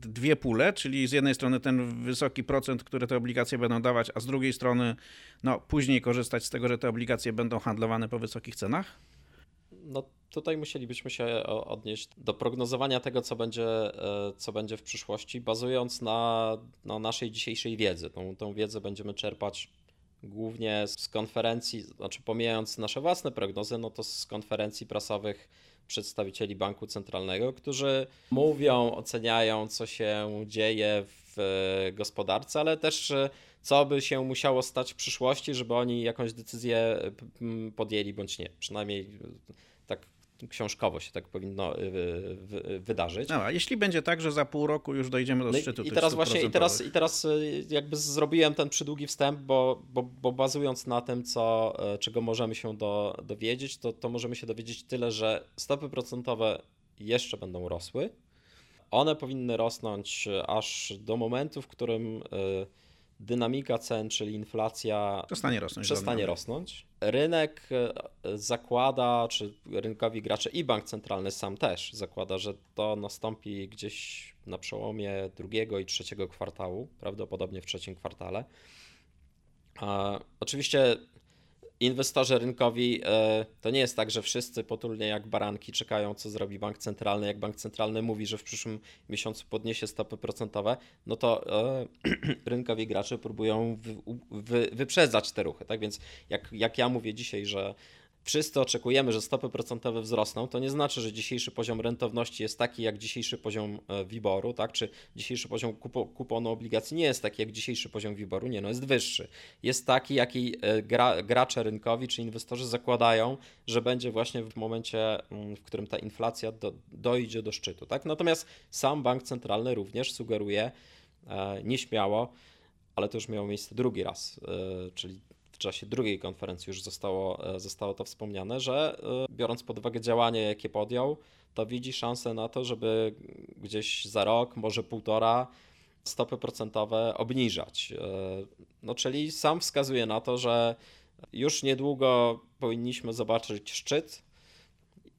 A: dwie pule, czyli z jednej strony ten wysoki procent, który te obligacje będą dawać, a z drugiej strony no, później korzystać z tego, że te obligacje będą handlowane po wysokich cenach?
B: no tutaj musielibyśmy się odnieść do prognozowania tego, co będzie, e, co będzie w przyszłości, bazując na, na naszej dzisiejszej wiedzy. Tą, tą wiedzę będziemy czerpać głównie z konferencji, znaczy pomijając nasze własne prognozy, no to z konferencji prasowych przedstawicieli Banku Centralnego, którzy mówią, oceniają, co się dzieje w gospodarce, ale też e, co by się musiało stać w przyszłości, żeby oni jakąś decyzję podjęli bądź nie. Przynajmniej tak książkowo się tak powinno y, wydarzyć.
A: No, a jeśli będzie tak, że za pół roku już dojdziemy do no szczytu
B: I teraz właśnie, i teraz, i teraz y, jakby zrobiłem ten przydługi wstęp, bo, bo, bo bazując na tym, co, e, czego możemy się do, dowiedzieć, to, to możemy się dowiedzieć tyle, że stopy procentowe jeszcze będą rosły. One powinny rosnąć e, aż do momentu, w którym e, dynamika cen, czyli inflacja
A: przestanie rosnąć.
B: Przestanie rosnąć. Rynek e, zakłada, czy rynkowi gracze i bank centralny sam też zakłada, że to nastąpi gdzieś na przełomie drugiego i trzeciego kwartału, prawdopodobnie w trzecim kwartale. Oczywiście inwestorzy rynkowi e, to nie jest tak, że wszyscy potulnie jak baranki czekają, co zrobi bank centralny. Jak bank centralny mówi, że w przyszłym miesiącu podniesie stopy procentowe, no to e, rynkowi gracze próbują wy, wy, wyprzedzać te ruchy. Tak więc jak, jak ja mówię dzisiaj, że wszyscy oczekujemy, że stopy procentowe wzrosną, to nie znaczy, że dzisiejszy poziom rentowności jest taki jak dzisiejszy poziom e, WIBOR-u, tak? czy dzisiejszy poziom kuponu obligacji nie jest taki jak dzisiejszy poziom WIBOR-u, nie, no jest wyższy. Jest taki, jaki e, gra, gracze rynkowi czy inwestorzy zakładają, że będzie właśnie w momencie, mm, w którym ta inflacja do, dojdzie do szczytu. Tak? Natomiast sam bank centralny również sugeruje e, nieśmiało, ale to już miało miejsce drugi raz, czyli w czasie drugiej konferencji już zostało, e, zostało to wspomniane, że e, biorąc pod uwagę działania, jakie podjął, to widzi szansę na to, żeby gdzieś za rok, może półtora, stopy procentowe obniżać. E, no, czyli sam wskazuje na to, że już niedługo powinniśmy zobaczyć szczyt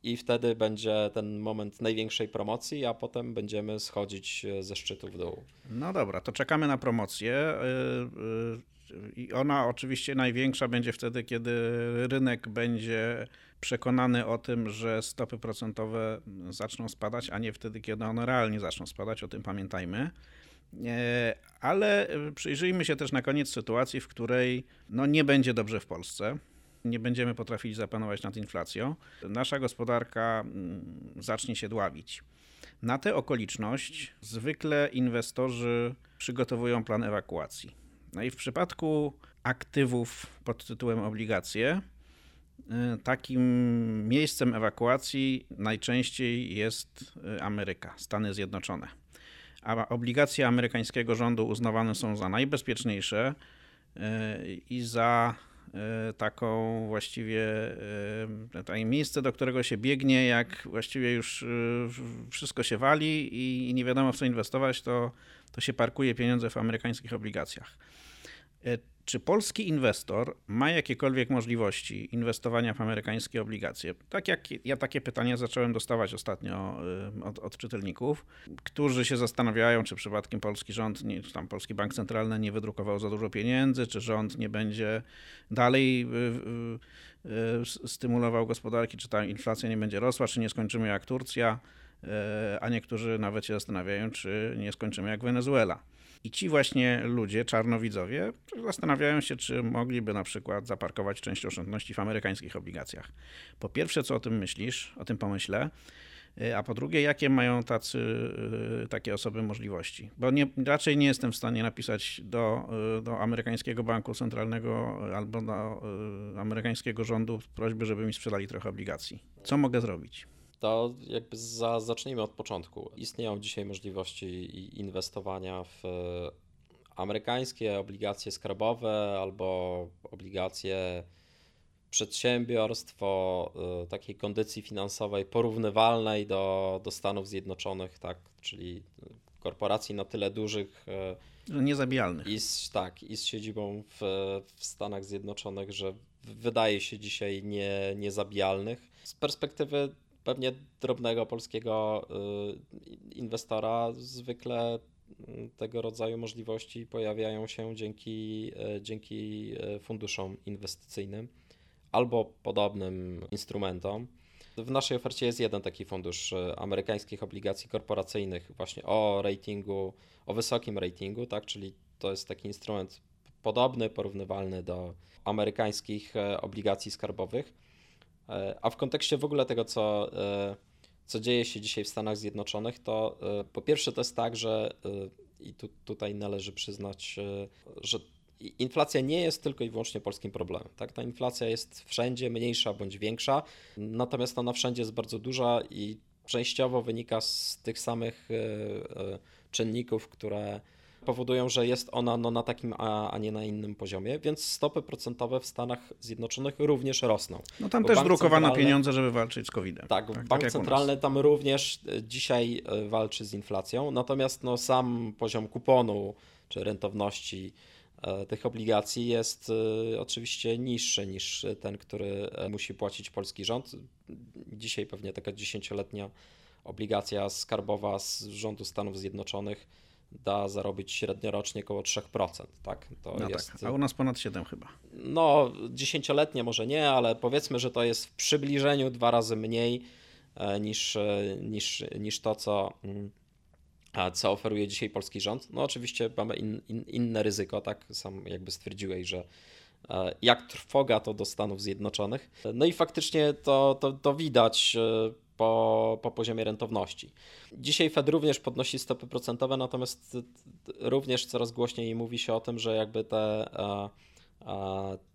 B: i wtedy będzie ten moment największej promocji, a potem będziemy schodzić ze szczytu w dół.
A: No dobra, to czekamy na promocję. I ona oczywiście największa będzie wtedy, kiedy rynek będzie przekonany o tym, że stopy procentowe zaczną spadać, a nie wtedy, kiedy one realnie zaczną spadać. O tym pamiętajmy. E, ale przyjrzyjmy się też na koniec sytuacji, w której no, nie będzie dobrze w Polsce. Nie będziemy potrafili zapanować nad inflacją. Nasza gospodarka mm, zacznie się dławić. Na tę okoliczność zwykle inwestorzy przygotowują plan ewakuacji no i w przypadku aktywów pod tytułem obligacje, y, takim miejscem ewakuacji najczęściej jest y, Ameryka, Stany Zjednoczone. A obligacje amerykańskiego rządu uznawane są za najbezpieczniejsze y, i za taką właściwie takie miejsce, do którego się biegnie, jak właściwie już wszystko się wali i nie wiadomo w co inwestować, to, to się parkuje pieniądze w amerykańskich obligacjach. E, czy polski inwestor ma jakiekolwiek możliwości inwestowania w amerykańskie obligacje? Tak jak ja takie pytania zacząłem dostawać ostatnio e, od, od czytelników, którzy się zastanawiają, czy przypadkiem polski rząd, nie, czy tam polski bank centralny nie wydrukował za dużo pieniędzy, czy rząd nie będzie dalej e, stymulował gospodarki, czy ta inflacja nie będzie rosła, czy nie skończymy jak Turcja, a niektórzy nawet się zastanawiają, czy nie skończymy jak Wenezuela. I ci właśnie ludzie, czarnowidzowie, zastanawiają się, czy mogliby na przykład zaparkować część oszczędności w amerykańskich obligacjach. Po pierwsze, co o tym myślisz, o tym pomyślę, a po drugie, jakie mają tacy, y, takie osoby możliwości? Bo nie, raczej nie jestem w stanie napisać do, y, do amerykańskiego banku centralnego albo do y, amerykańskiego rządu prośby, żeby mi sprzedali trochę obligacji. Co mogę zrobić?
B: To jakby za, zacznijmy od początku. Istnieją dzisiaj możliwości inwestowania w amerykańskie obligacje skarbowe albo obligacje przedsiębiorstw o y, takiej kondycji finansowej porównywalnej do, do Stanów Zjednoczonych, tak, czyli korporacji na tyle dużych.
A: Że niezabijalnych.
B: I z, tak, i z siedzibą w, w Stanach Zjednoczonych, że wydaje się dzisiaj nie, niezabijalnych. Z perspektywy pewnie drobnego polskiego y, inwestora zwykle mm, tego rodzaju możliwości pojawiają się dzięki, y, dzięki y, funduszom inwestycyjnym albo podobnym instrumentom. W naszej ofercie jest jeden taki fundusz amerykańskich obligacji korporacyjnych, właśnie o ratingu, o wysokim ratingu, tak? czyli to jest taki instrument podobny, porównywalny do amerykańskich obligacji skarbowych a w kontekście w ogóle tego, co, e, co dzieje się dzisiaj w Stanach Zjednoczonych, to e, po pierwsze to jest tak, że i tu, tutaj należy przyznać, że inflacja nie jest tylko i wyłącznie polskim problemem. Tak? Ta inflacja jest wszędzie mniejsza bądź większa, natomiast ona wszędzie jest bardzo duża i częściowo wynika z tych samych czynników, które powodują, że jest ona no, na takim, a, a nie na innym poziomie, więc stopy procentowe w Stanach Zjednoczonych również rosną.
A: No tam też drukowano pieniądze, żeby walczyć z COVID-em.
B: Tak, tak bank tak centralny tam również e, dzisiaj e, walczy z inflacją, natomiast no, sam poziom kuponu czy rentowności e, tych obligacji jest oczywiście niższy niż ten, który musi płacić polski rząd. Dzisiaj pewnie taka dziesięcioletnia obligacja skarbowa z rządu Stanów Zjednoczonych da zarobić średniorocznie około 3%. Tak?
A: To no jest, tak, a u nas ponad 7 chyba.
B: No, dziesięcioletnie może nie, ale powiedzmy, że to jest w przybliżeniu dwa razy mniej e, niż, e, niż, niż to, co, mm, co oferuje dzisiaj polski rząd. No oczywiście mamy in, in, inne ryzyko, tak? Sam jakby stwierdziłeś, że e, jak trwoga to do Stanów Zjednoczonych. No i faktycznie to, to, to widać po, po poziomie rentowności. Dzisiaj Fed również podnosi stopy procentowe, natomiast również coraz głośniej mówi się o tym, że jakby te,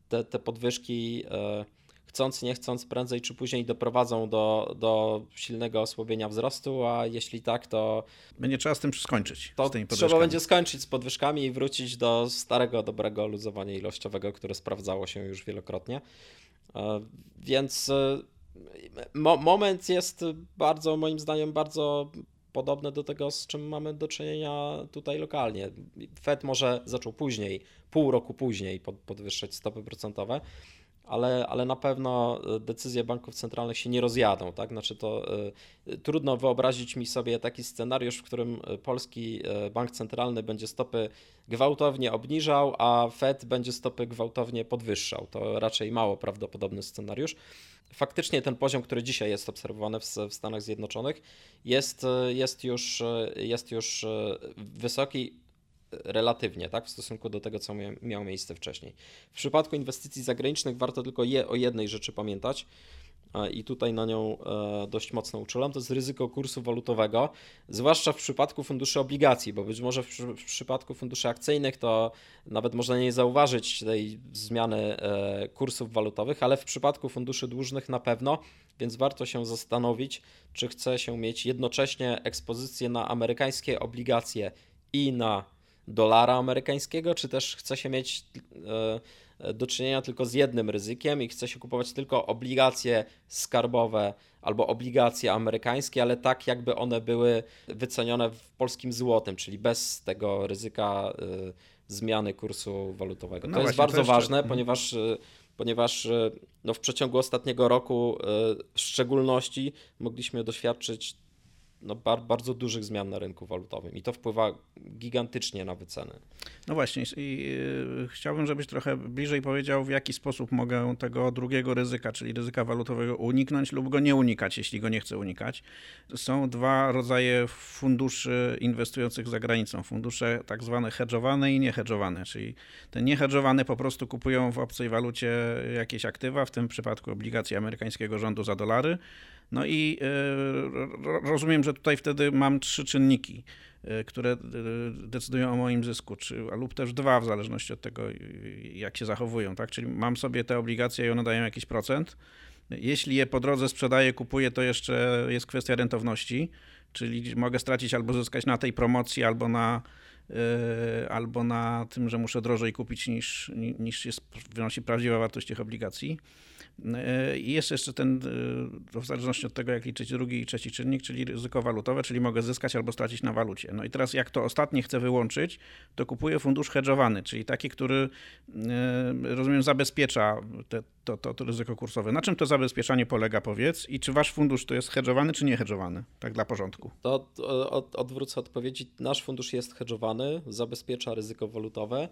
B: te, te podwyżki e, chcąc, nie chcąc, prędzej czy później doprowadzą do, do silnego osłabienia wzrostu, a jeśli tak, to.
A: Będzie trzeba z tym skończyć.
B: To trzeba będzie skończyć z podwyżkami i wrócić do starego, dobrego luzowania ilościowego, które sprawdzało się już wielokrotnie. E, więc e, mo moment jest bardzo, moim zdaniem, bardzo podobny do tego, z czym mamy do czynienia tutaj lokalnie. Fed może zaczął później, pół roku później podwyższać stopy procentowe, ale, ale na pewno decyzje banków centralnych się nie rozjadą. Tak? Znaczy to y, trudno wyobrazić mi sobie taki scenariusz, w którym polski y, bank centralny będzie stopy gwałtownie obniżał, a Fed będzie stopy gwałtownie podwyższał. To raczej mało prawdopodobny scenariusz faktycznie ten poziom, który dzisiaj jest obserwowany w, w Stanach Zjednoczonych, jest, jest, już, jest już e, wysoki relatywnie, tak, w stosunku do tego, co miało miejsce wcześniej. W przypadku inwestycji zagranicznych warto tylko je, o jednej rzeczy pamiętać, i tutaj na nią e, dość mocno uczulam, to jest ryzyko kursu walutowego, zwłaszcza w przypadku funduszy obligacji, bo być może w, w przypadku funduszy akcyjnych to nawet można nie zauważyć tej zmiany e, kursów walutowych, ale w przypadku funduszy dłużnych na pewno, więc warto się zastanowić, czy chce się mieć jednocześnie ekspozycję na amerykańskie obligacje i na dolara amerykańskiego, czy też chce się mieć e, do czynienia tylko z jednym ryzykiem i chce się kupować tylko obligacje skarbowe albo obligacje amerykańskie, ale tak jakby one były wycenione w polskim złotym, czyli bez tego ryzyka y, zmiany kursu walutowego. No to jest bardzo to jeszcze... ważne, mhm. ponieważ ponieważ no, w przeciągu ostatniego roku w szczególności mogliśmy doświadczyć no, bar, bardzo dużych zmian na rynku walutowym i to wpływa gigantycznie na wyceny.
A: No właśnie i yy, chciałbym, żebyś trochę bliżej powiedział, w jaki sposób mogę tego drugiego ryzyka, czyli ryzyka walutowego uniknąć lub go nie unikać, jeśli go nie chcę unikać. Są dwa rodzaje funduszy inwestujących za granicą. Fundusze tak zwane hedżowane i niehedżowane, czyli te niehedżowane po prostu kupują w obcej walucie jakieś aktywa, w tym przypadku obligacje amerykańskiego rządu za dolary, no i e, rozumiem, że tutaj wtedy mam trzy czynniki, e, które e, decydują o moim zysku, czy, lub też dwa, w zależności od tego, jak się zachowują. Tak? Czyli mam sobie te obligacje i one dają jakiś procent. Jeśli je po drodze sprzedaję, kupuję, to jeszcze jest kwestia rentowności, czyli mogę stracić albo zyskać na tej promocji, albo na, albo na tym, że muszę drożej kupić niż, niż jest, wynosi prawdziwa wartość tych obligacji. E, I jest jeszcze ten, e, w zależności od tego, jak liczyć drugi i trzeci czynnik, czyli ryzyko walutowe, czyli mogę zyskać albo stracić na walucie. No i teraz, jak to ostatnie chcę wyłączyć, to kupuję fundusz hedżowany, czyli taki, który, e, rozumiem, zabezpiecza te, to, to, to ryzyko kursowe. Na czym to zabezpieczanie polega, powiedz? I czy wasz fundusz to jest hedżowany, czy nie hedżowany? Tak dla porządku.
B: To od, odwrócę odpowiedzi. Nasz fundusz jest hedżowany, zabezpiecza ryzyko walutowe,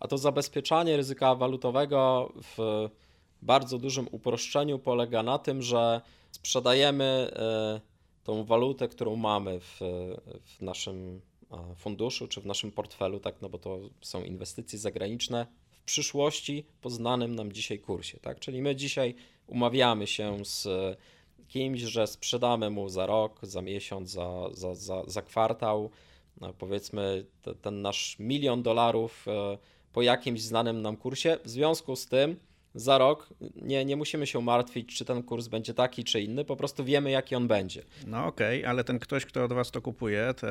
B: a to zabezpieczanie ryzyka walutowego w bardzo dużym uproszczeniu polega na tym, że sprzedajemy e, tą walutę, którą mamy w, w naszym funduszu czy w naszym portfelu, tak, no bo to są inwestycje zagraniczne w przyszłości po znanym nam dzisiaj kursie, tak? Czyli my dzisiaj umawiamy się z kimś, że sprzedamy mu za rok, za miesiąc, za, za, za, za kwartał, no powiedzmy te, ten nasz milion dolarów e, po jakimś znanym nam kursie. W związku z tym za rok nie, nie musimy się martwić, czy ten kurs będzie taki, czy inny, po prostu wiemy, jaki on będzie.
A: No okej, okay, ale ten ktoś, kto od was to kupuje, te,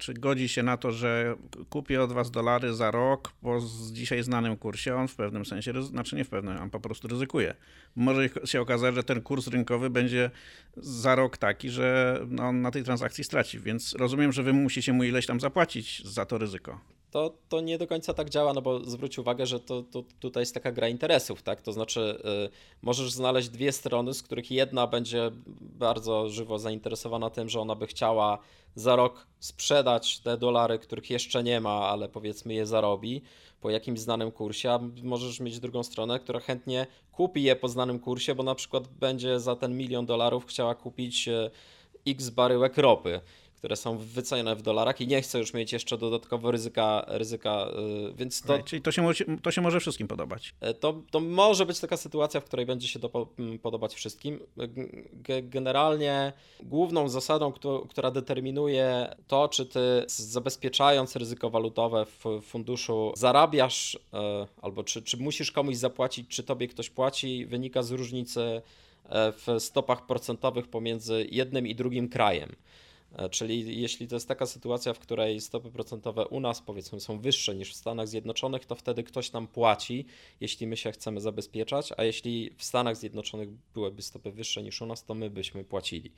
A: czy godzi się na to, że kupi od was dolary za rok po dzisiaj znanym kursie, on w pewnym sensie, znaczy nie w pewnym, on po prostu ryzykuje. Może się okazać, że ten kurs rynkowy będzie za rok taki, że on na tej transakcji straci, więc rozumiem, że wy musicie mu ileś tam zapłacić za to ryzyko.
B: To, to nie do końca tak działa, no bo zwróć uwagę, że to, to tutaj jest taka gra interesów, tak? To znaczy, y, możesz znaleźć dwie strony, z których jedna będzie bardzo żywo zainteresowana tym, że ona by chciała za rok sprzedać te dolary, których jeszcze nie ma, ale powiedzmy je zarobi po jakimś znanym kursie, a możesz mieć drugą stronę, która chętnie kupi je po znanym kursie, bo na przykład będzie za ten milion dolarów chciała kupić y, x baryłek ropy które są wycenione w dolarach i nie chcę już mieć jeszcze dodatkowo ryzyka, ryzyka y, więc to...
A: Okay, czyli to się, to się może wszystkim podobać.
B: E, to, to może być taka sytuacja, w której będzie się to podobać wszystkim. Generalnie główną zasadą, która determinuje to, czy ty zabezpieczając ryzyko walutowe w funduszu zarabiasz e, albo czy, czy musisz komuś zapłacić, czy tobie ktoś płaci, wynika z różnicy e, w stopach procentowych pomiędzy jednym i drugim krajem. E, czyli jeśli to jest taka sytuacja, w której stopy procentowe u nas powiedzmy są wyższe niż w Stanach Zjednoczonych, to wtedy ktoś nam płaci, jeśli my się chcemy zabezpieczać, a jeśli w Stanach Zjednoczonych byłyby stopy wyższe niż u nas, to my byśmy płacili.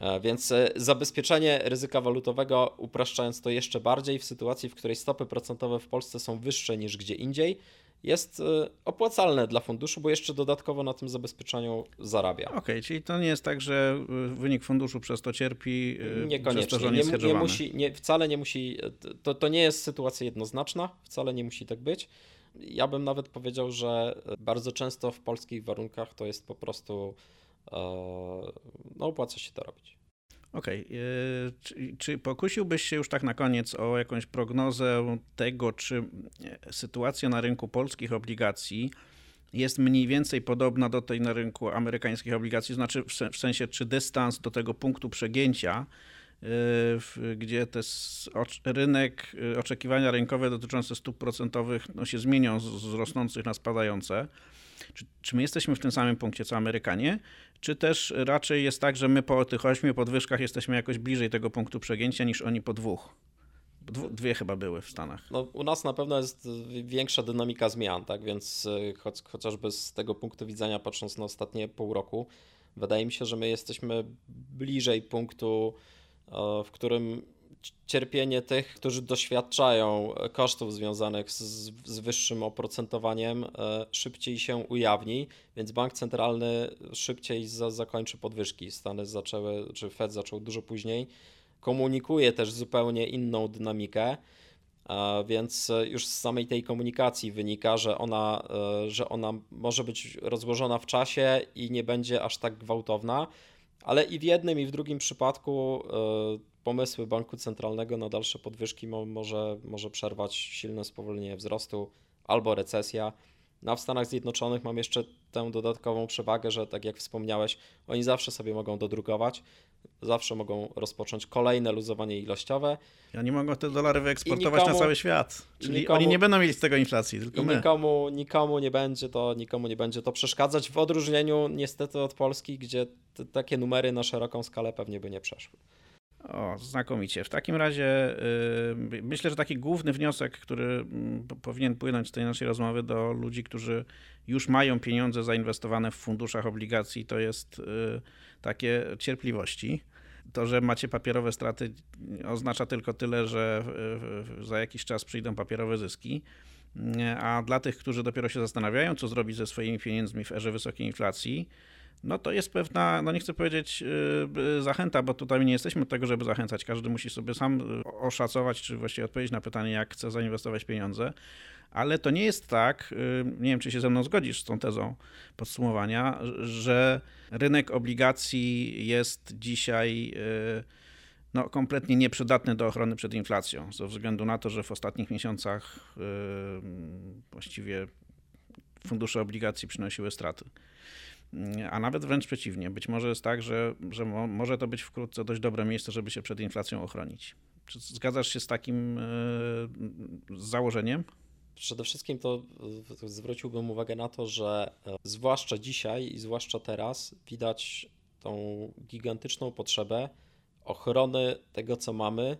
B: E, więc e, zabezpieczenie ryzyka walutowego, upraszczając to jeszcze bardziej, w sytuacji, w której stopy procentowe w Polsce są wyższe niż gdzie indziej, jest y, opłacalne dla funduszu, bo jeszcze dodatkowo na tym zabezpieczeniu zarabia.
A: Okej, okay, czyli to nie jest tak, że y, wynik funduszu przez to cierpi,
B: y, Niekoniecznie. przez to, że nie, nie, musi, nie, Wcale nie musi, to, to nie jest sytuacja jednoznaczna, wcale nie musi tak być. Ja bym nawet powiedział, że bardzo często w polskich warunkach to jest po prostu, no opłaca się to robić.
A: Okej. Okay. E, czy, czy pokusiłbyś się już tak na koniec o jakąś prognozę tego, czy e, sytuacja na rynku polskich obligacji jest mniej więcej podobna do tej na rynku amerykańskich obligacji, znaczy w sensie, czy dystans do tego punktu przegięcia, e, gdzie te rynek, oczekiwania rynkowe dotyczące stóp procentowych no, się zmienią z rosnących na spadające. Czy, czy my jesteśmy w tym samym punkcie co Amerykanie, czy też raczej jest tak, że my po tych ośmiu podwyżkach jesteśmy jakoś bliżej tego punktu przegięcia niż oni po dwóch? Dwie chyba były w Stanach.
B: No, u nas na pewno jest większa dynamika zmian, tak więc e, choć, chociażby z tego punktu widzenia, patrząc na ostatnie pół roku, wydaje mi się, że my jesteśmy bliżej punktu, e, w którym cierpienie tych, którzy doświadczają kosztów związanych z, z, wyższym oprocentowaniem, e, szybciej się ujawni, więc bank centralny szybciej za, zakończy podwyżki. Stany zaczęły, czy Fed zaczął dużo później. Komunikuje też zupełnie inną dynamikę. E, więc już z samej tej komunikacji wynika, że ona, e, że ona może być rozłożona w czasie i nie będzie aż tak gwałtowna, ale i w jednym, i w drugim przypadku pomysły banku centralnego na dalsze podwyżki mo może, może przerwać silne spowolnienie wzrostu albo recesja. No, a w Stanach Zjednoczonych mam jeszcze tę dodatkową przewagę, że tak jak wspomniałeś, oni zawsze sobie mogą dodrukować, zawsze mogą rozpocząć kolejne luzowanie ilościowe.
A: I oni mogą te dolary wyeksportować nikomu, na cały świat. Czyli nikomu, oni nie będą mieli z tego inflacji, tylko my.
B: Nikomu, nikomu, nie będzie to, nikomu nie będzie to przeszkadzać, w odróżnieniu niestety od Polski, gdzie takie numery na szeroką skalę pewnie by nie przeszły.
A: O, znakomicie. W takim razie yy, myślę, że taki główny wniosek, który yy, powinien płynąć z tej naszej rozmowy do ludzi, którzy już mają pieniądze zainwestowane w funduszach obligacji, to jest yy, takie cierpliwości. To, że macie papierowe straty, oznacza tylko tyle, że za jakiś czas przyjdą papierowe zyski. A dla tych, którzy dopiero się zastanawiają, co zrobić ze swoimi pieniędzmi w erze wysokiej inflacji, no to jest pewna, no nie chcę powiedzieć yy, zachęta, bo tutaj nie jesteśmy od tego, żeby zachęcać. Każdy musi sobie sam y, oszacować, czy właściwie odpowiedzieć na pytanie, jak chce zainwestować pieniądze. Ale to nie jest tak, yy, nie wiem, czy się ze mną zgodzisz z tą tezą podsumowania, że rynek obligacji jest dzisiaj no, kompletnie nieprzydatny do ochrony przed inflacją, ze względu na to, że w ostatnich miesiącach właściwie fundusze obligacji przynosiły straty. A nawet wręcz przeciwnie, być może jest tak, że, że mo, może to być wkrótce dość dobre miejsce, żeby się przed inflacją ochronić. Czy zgadzasz się z takim yy, założeniem?
B: Przede wszystkim to zwróciłbym uwagę na to, że e, zwłaszcza dzisiaj i zwłaszcza teraz widać tą gigantyczną potrzebę ochrony tego, co mamy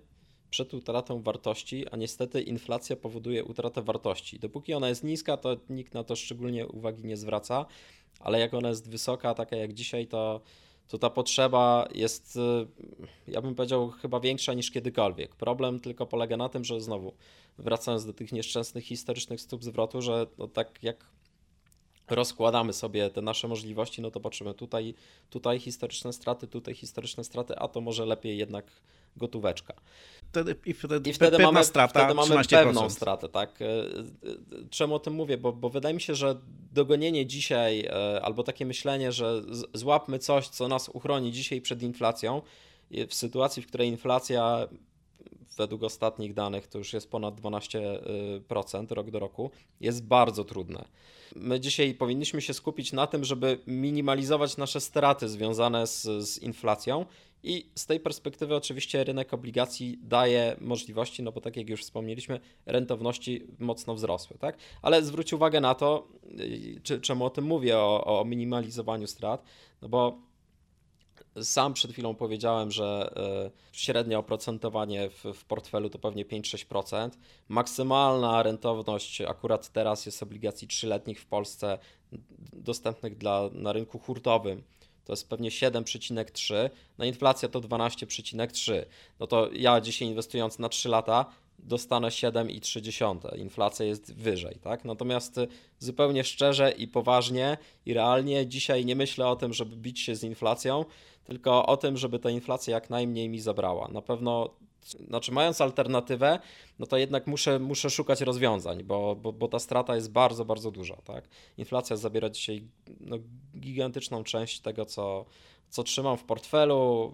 B: przed utratą wartości, a niestety inflacja powoduje utratę wartości. Dopóki ona jest niska, to nikt na to szczególnie uwagi nie zwraca, ale jak ona jest wysoka, taka jak dzisiaj, to, to ta potrzeba jest, ja bym powiedział, chyba większa niż kiedykolwiek. Problem tylko polega na tym, że znowu, wracając do tych nieszczęsnych historycznych stóp zwrotu, że no tak jak rozkładamy sobie te nasze możliwości, no to patrzymy tutaj, tutaj historyczne straty, tutaj historyczne straty, a to może lepiej jednak gotóweczka.
A: Wtedy, I wtedy, I wtedy mamy, strata,
B: wtedy mamy pewną stratę, tak. E, e, czemu o tym mówię? Bo, bo wydaje mi się, że dogonienie dzisiaj e, albo takie myślenie, że złapmy coś, co nas uchroni dzisiaj przed inflacją, w sytuacji, w której inflacja według ostatnich danych to już jest ponad 12% rok do roku, jest bardzo trudne. My dzisiaj powinniśmy się skupić na tym, żeby minimalizować nasze straty związane z, z inflacją i z tej perspektywy oczywiście rynek obligacji daje możliwości, no bo tak jak już wspomnieliśmy, rentowności mocno wzrosły, tak? Ale zwróć uwagę na to, y, czy, czemu o tym mówię, o, o minimalizowaniu strat, no bo sam przed chwilą powiedziałem, że y, średnie oprocentowanie w, w portfelu to pewnie 5-6%. Maksymalna rentowność akurat teraz jest obligacji trzyletnich w Polsce dostępnych dla, na rynku hurtowym to jest pewnie 7,3, na inflacja to 12,3. No to ja dzisiaj inwestując na 3 lata dostanę 7,3. Inflacja jest wyżej, tak? Natomiast zupełnie szczerze i poważnie i realnie dzisiaj nie myślę o tym, żeby bić się z inflacją, tylko o tym, żeby ta inflacja jak najmniej mi zabrała. Na pewno znaczy mając alternatywę, no to jednak muszę, muszę szukać rozwiązań, bo, bo, bo ta strata jest bardzo, bardzo duża. Tak? Inflacja zabiera dzisiaj no, gigantyczną część tego, co, co trzymam w portfelu,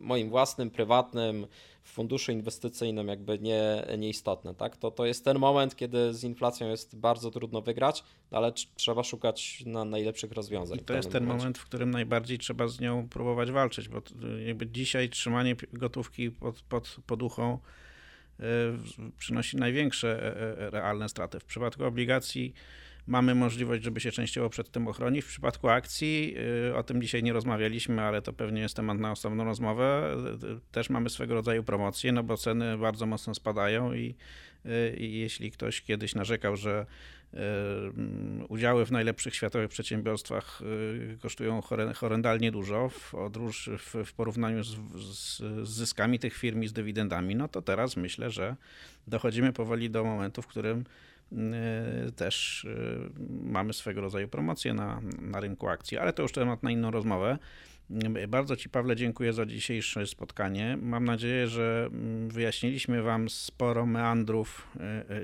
B: moim własnym, prywatnym, w funduszu inwestycyjnym jakby nie, nieistotne. Tak? To, to jest ten moment, kiedy z inflacją jest bardzo trudno wygrać, ale trzeba szukać na najlepszych rozwiązań.
A: I to jest ten momencie. moment, w którym najbardziej trzeba z nią próbować walczyć, bo jakby dzisiaj trzymanie gotówki pod, pod poduchą yy, przynosi największe e, e, realne straty. W przypadku obligacji mamy możliwość, żeby się częściowo przed tym ochronić. W przypadku akcji, y, o tym dzisiaj nie rozmawialiśmy, ale to pewnie jest temat na osobną rozmowę, też mamy swego rodzaju promocje, no bo ceny bardzo mocno spadają i, y, i jeśli ktoś kiedyś narzekał, że y, udziały w najlepszych światowych przedsiębiorstwach kosztują horrendalnie dużo w, odróż, w, porównaniu z, z, z, zyskami tych firm i z dywidendami, no to teraz myślę, że dochodzimy powoli do momentu, w którym też y, mamy swego rodzaju promocję na, na rynku akcji, ale to już temat na inną rozmowę. Y, bardzo Ci, Pawle, dziękuję za dzisiejsze spotkanie. Mam nadzieję, że mm, wyjaśniliśmy Wam sporo meandrów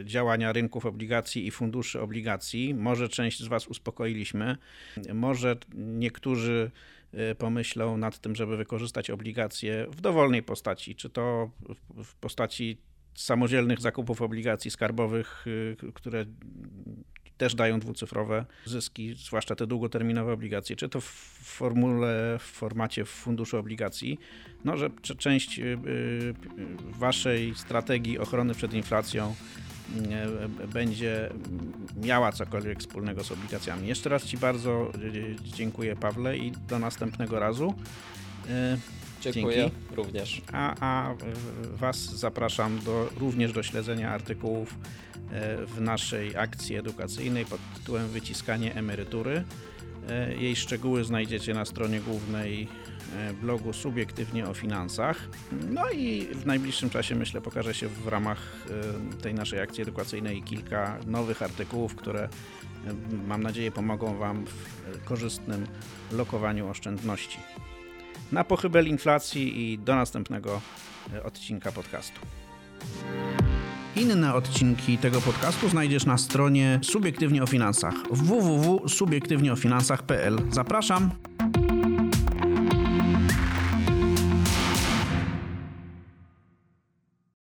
A: działania rynków obligacji i funduszy obligacji. Może część z Was uspokoiliśmy, może niektórzy pomyślą nad tym, żeby wykorzystać obligacje w dowolnej postaci, czy to w postaci samodzielnych zakupów obligacji skarbowych, y, które też dają dwucyfrowe zyski, zwłaszcza te długoterminowe obligacje, czy to w formule, w formacie funduszu obligacji, no, że część y, y, waszej strategii ochrony przed inflacją będzie miała cokolwiek wspólnego z obligacjami. Jeszcze raz Ci bardzo dziękuję, Pawle, i do następnego razu.
B: Dziękuję Dzięki. również.
A: A, a Was zapraszam do, również do śledzenia artykułów e, w naszej akcji edukacyjnej pod tytułem Wyciskanie emerytury. E, jej szczegóły znajdziecie na stronie głównej e, blogu Subiektywnie o Finansach. No i w najbliższym czasie myślę pokaże się w ramach tej naszej akcji edukacyjnej kilka nowych artykułów, które mam nadzieję pomogą Wam w korzystnym lokowaniu oszczędności na pochybel inflacji i do następnego e, odcinka podcastu. Inne odcinki tego podcastu znajdziesz na stronie Subiektywnie o Finansach www.subiektywnieofinansach.pl. Zapraszam!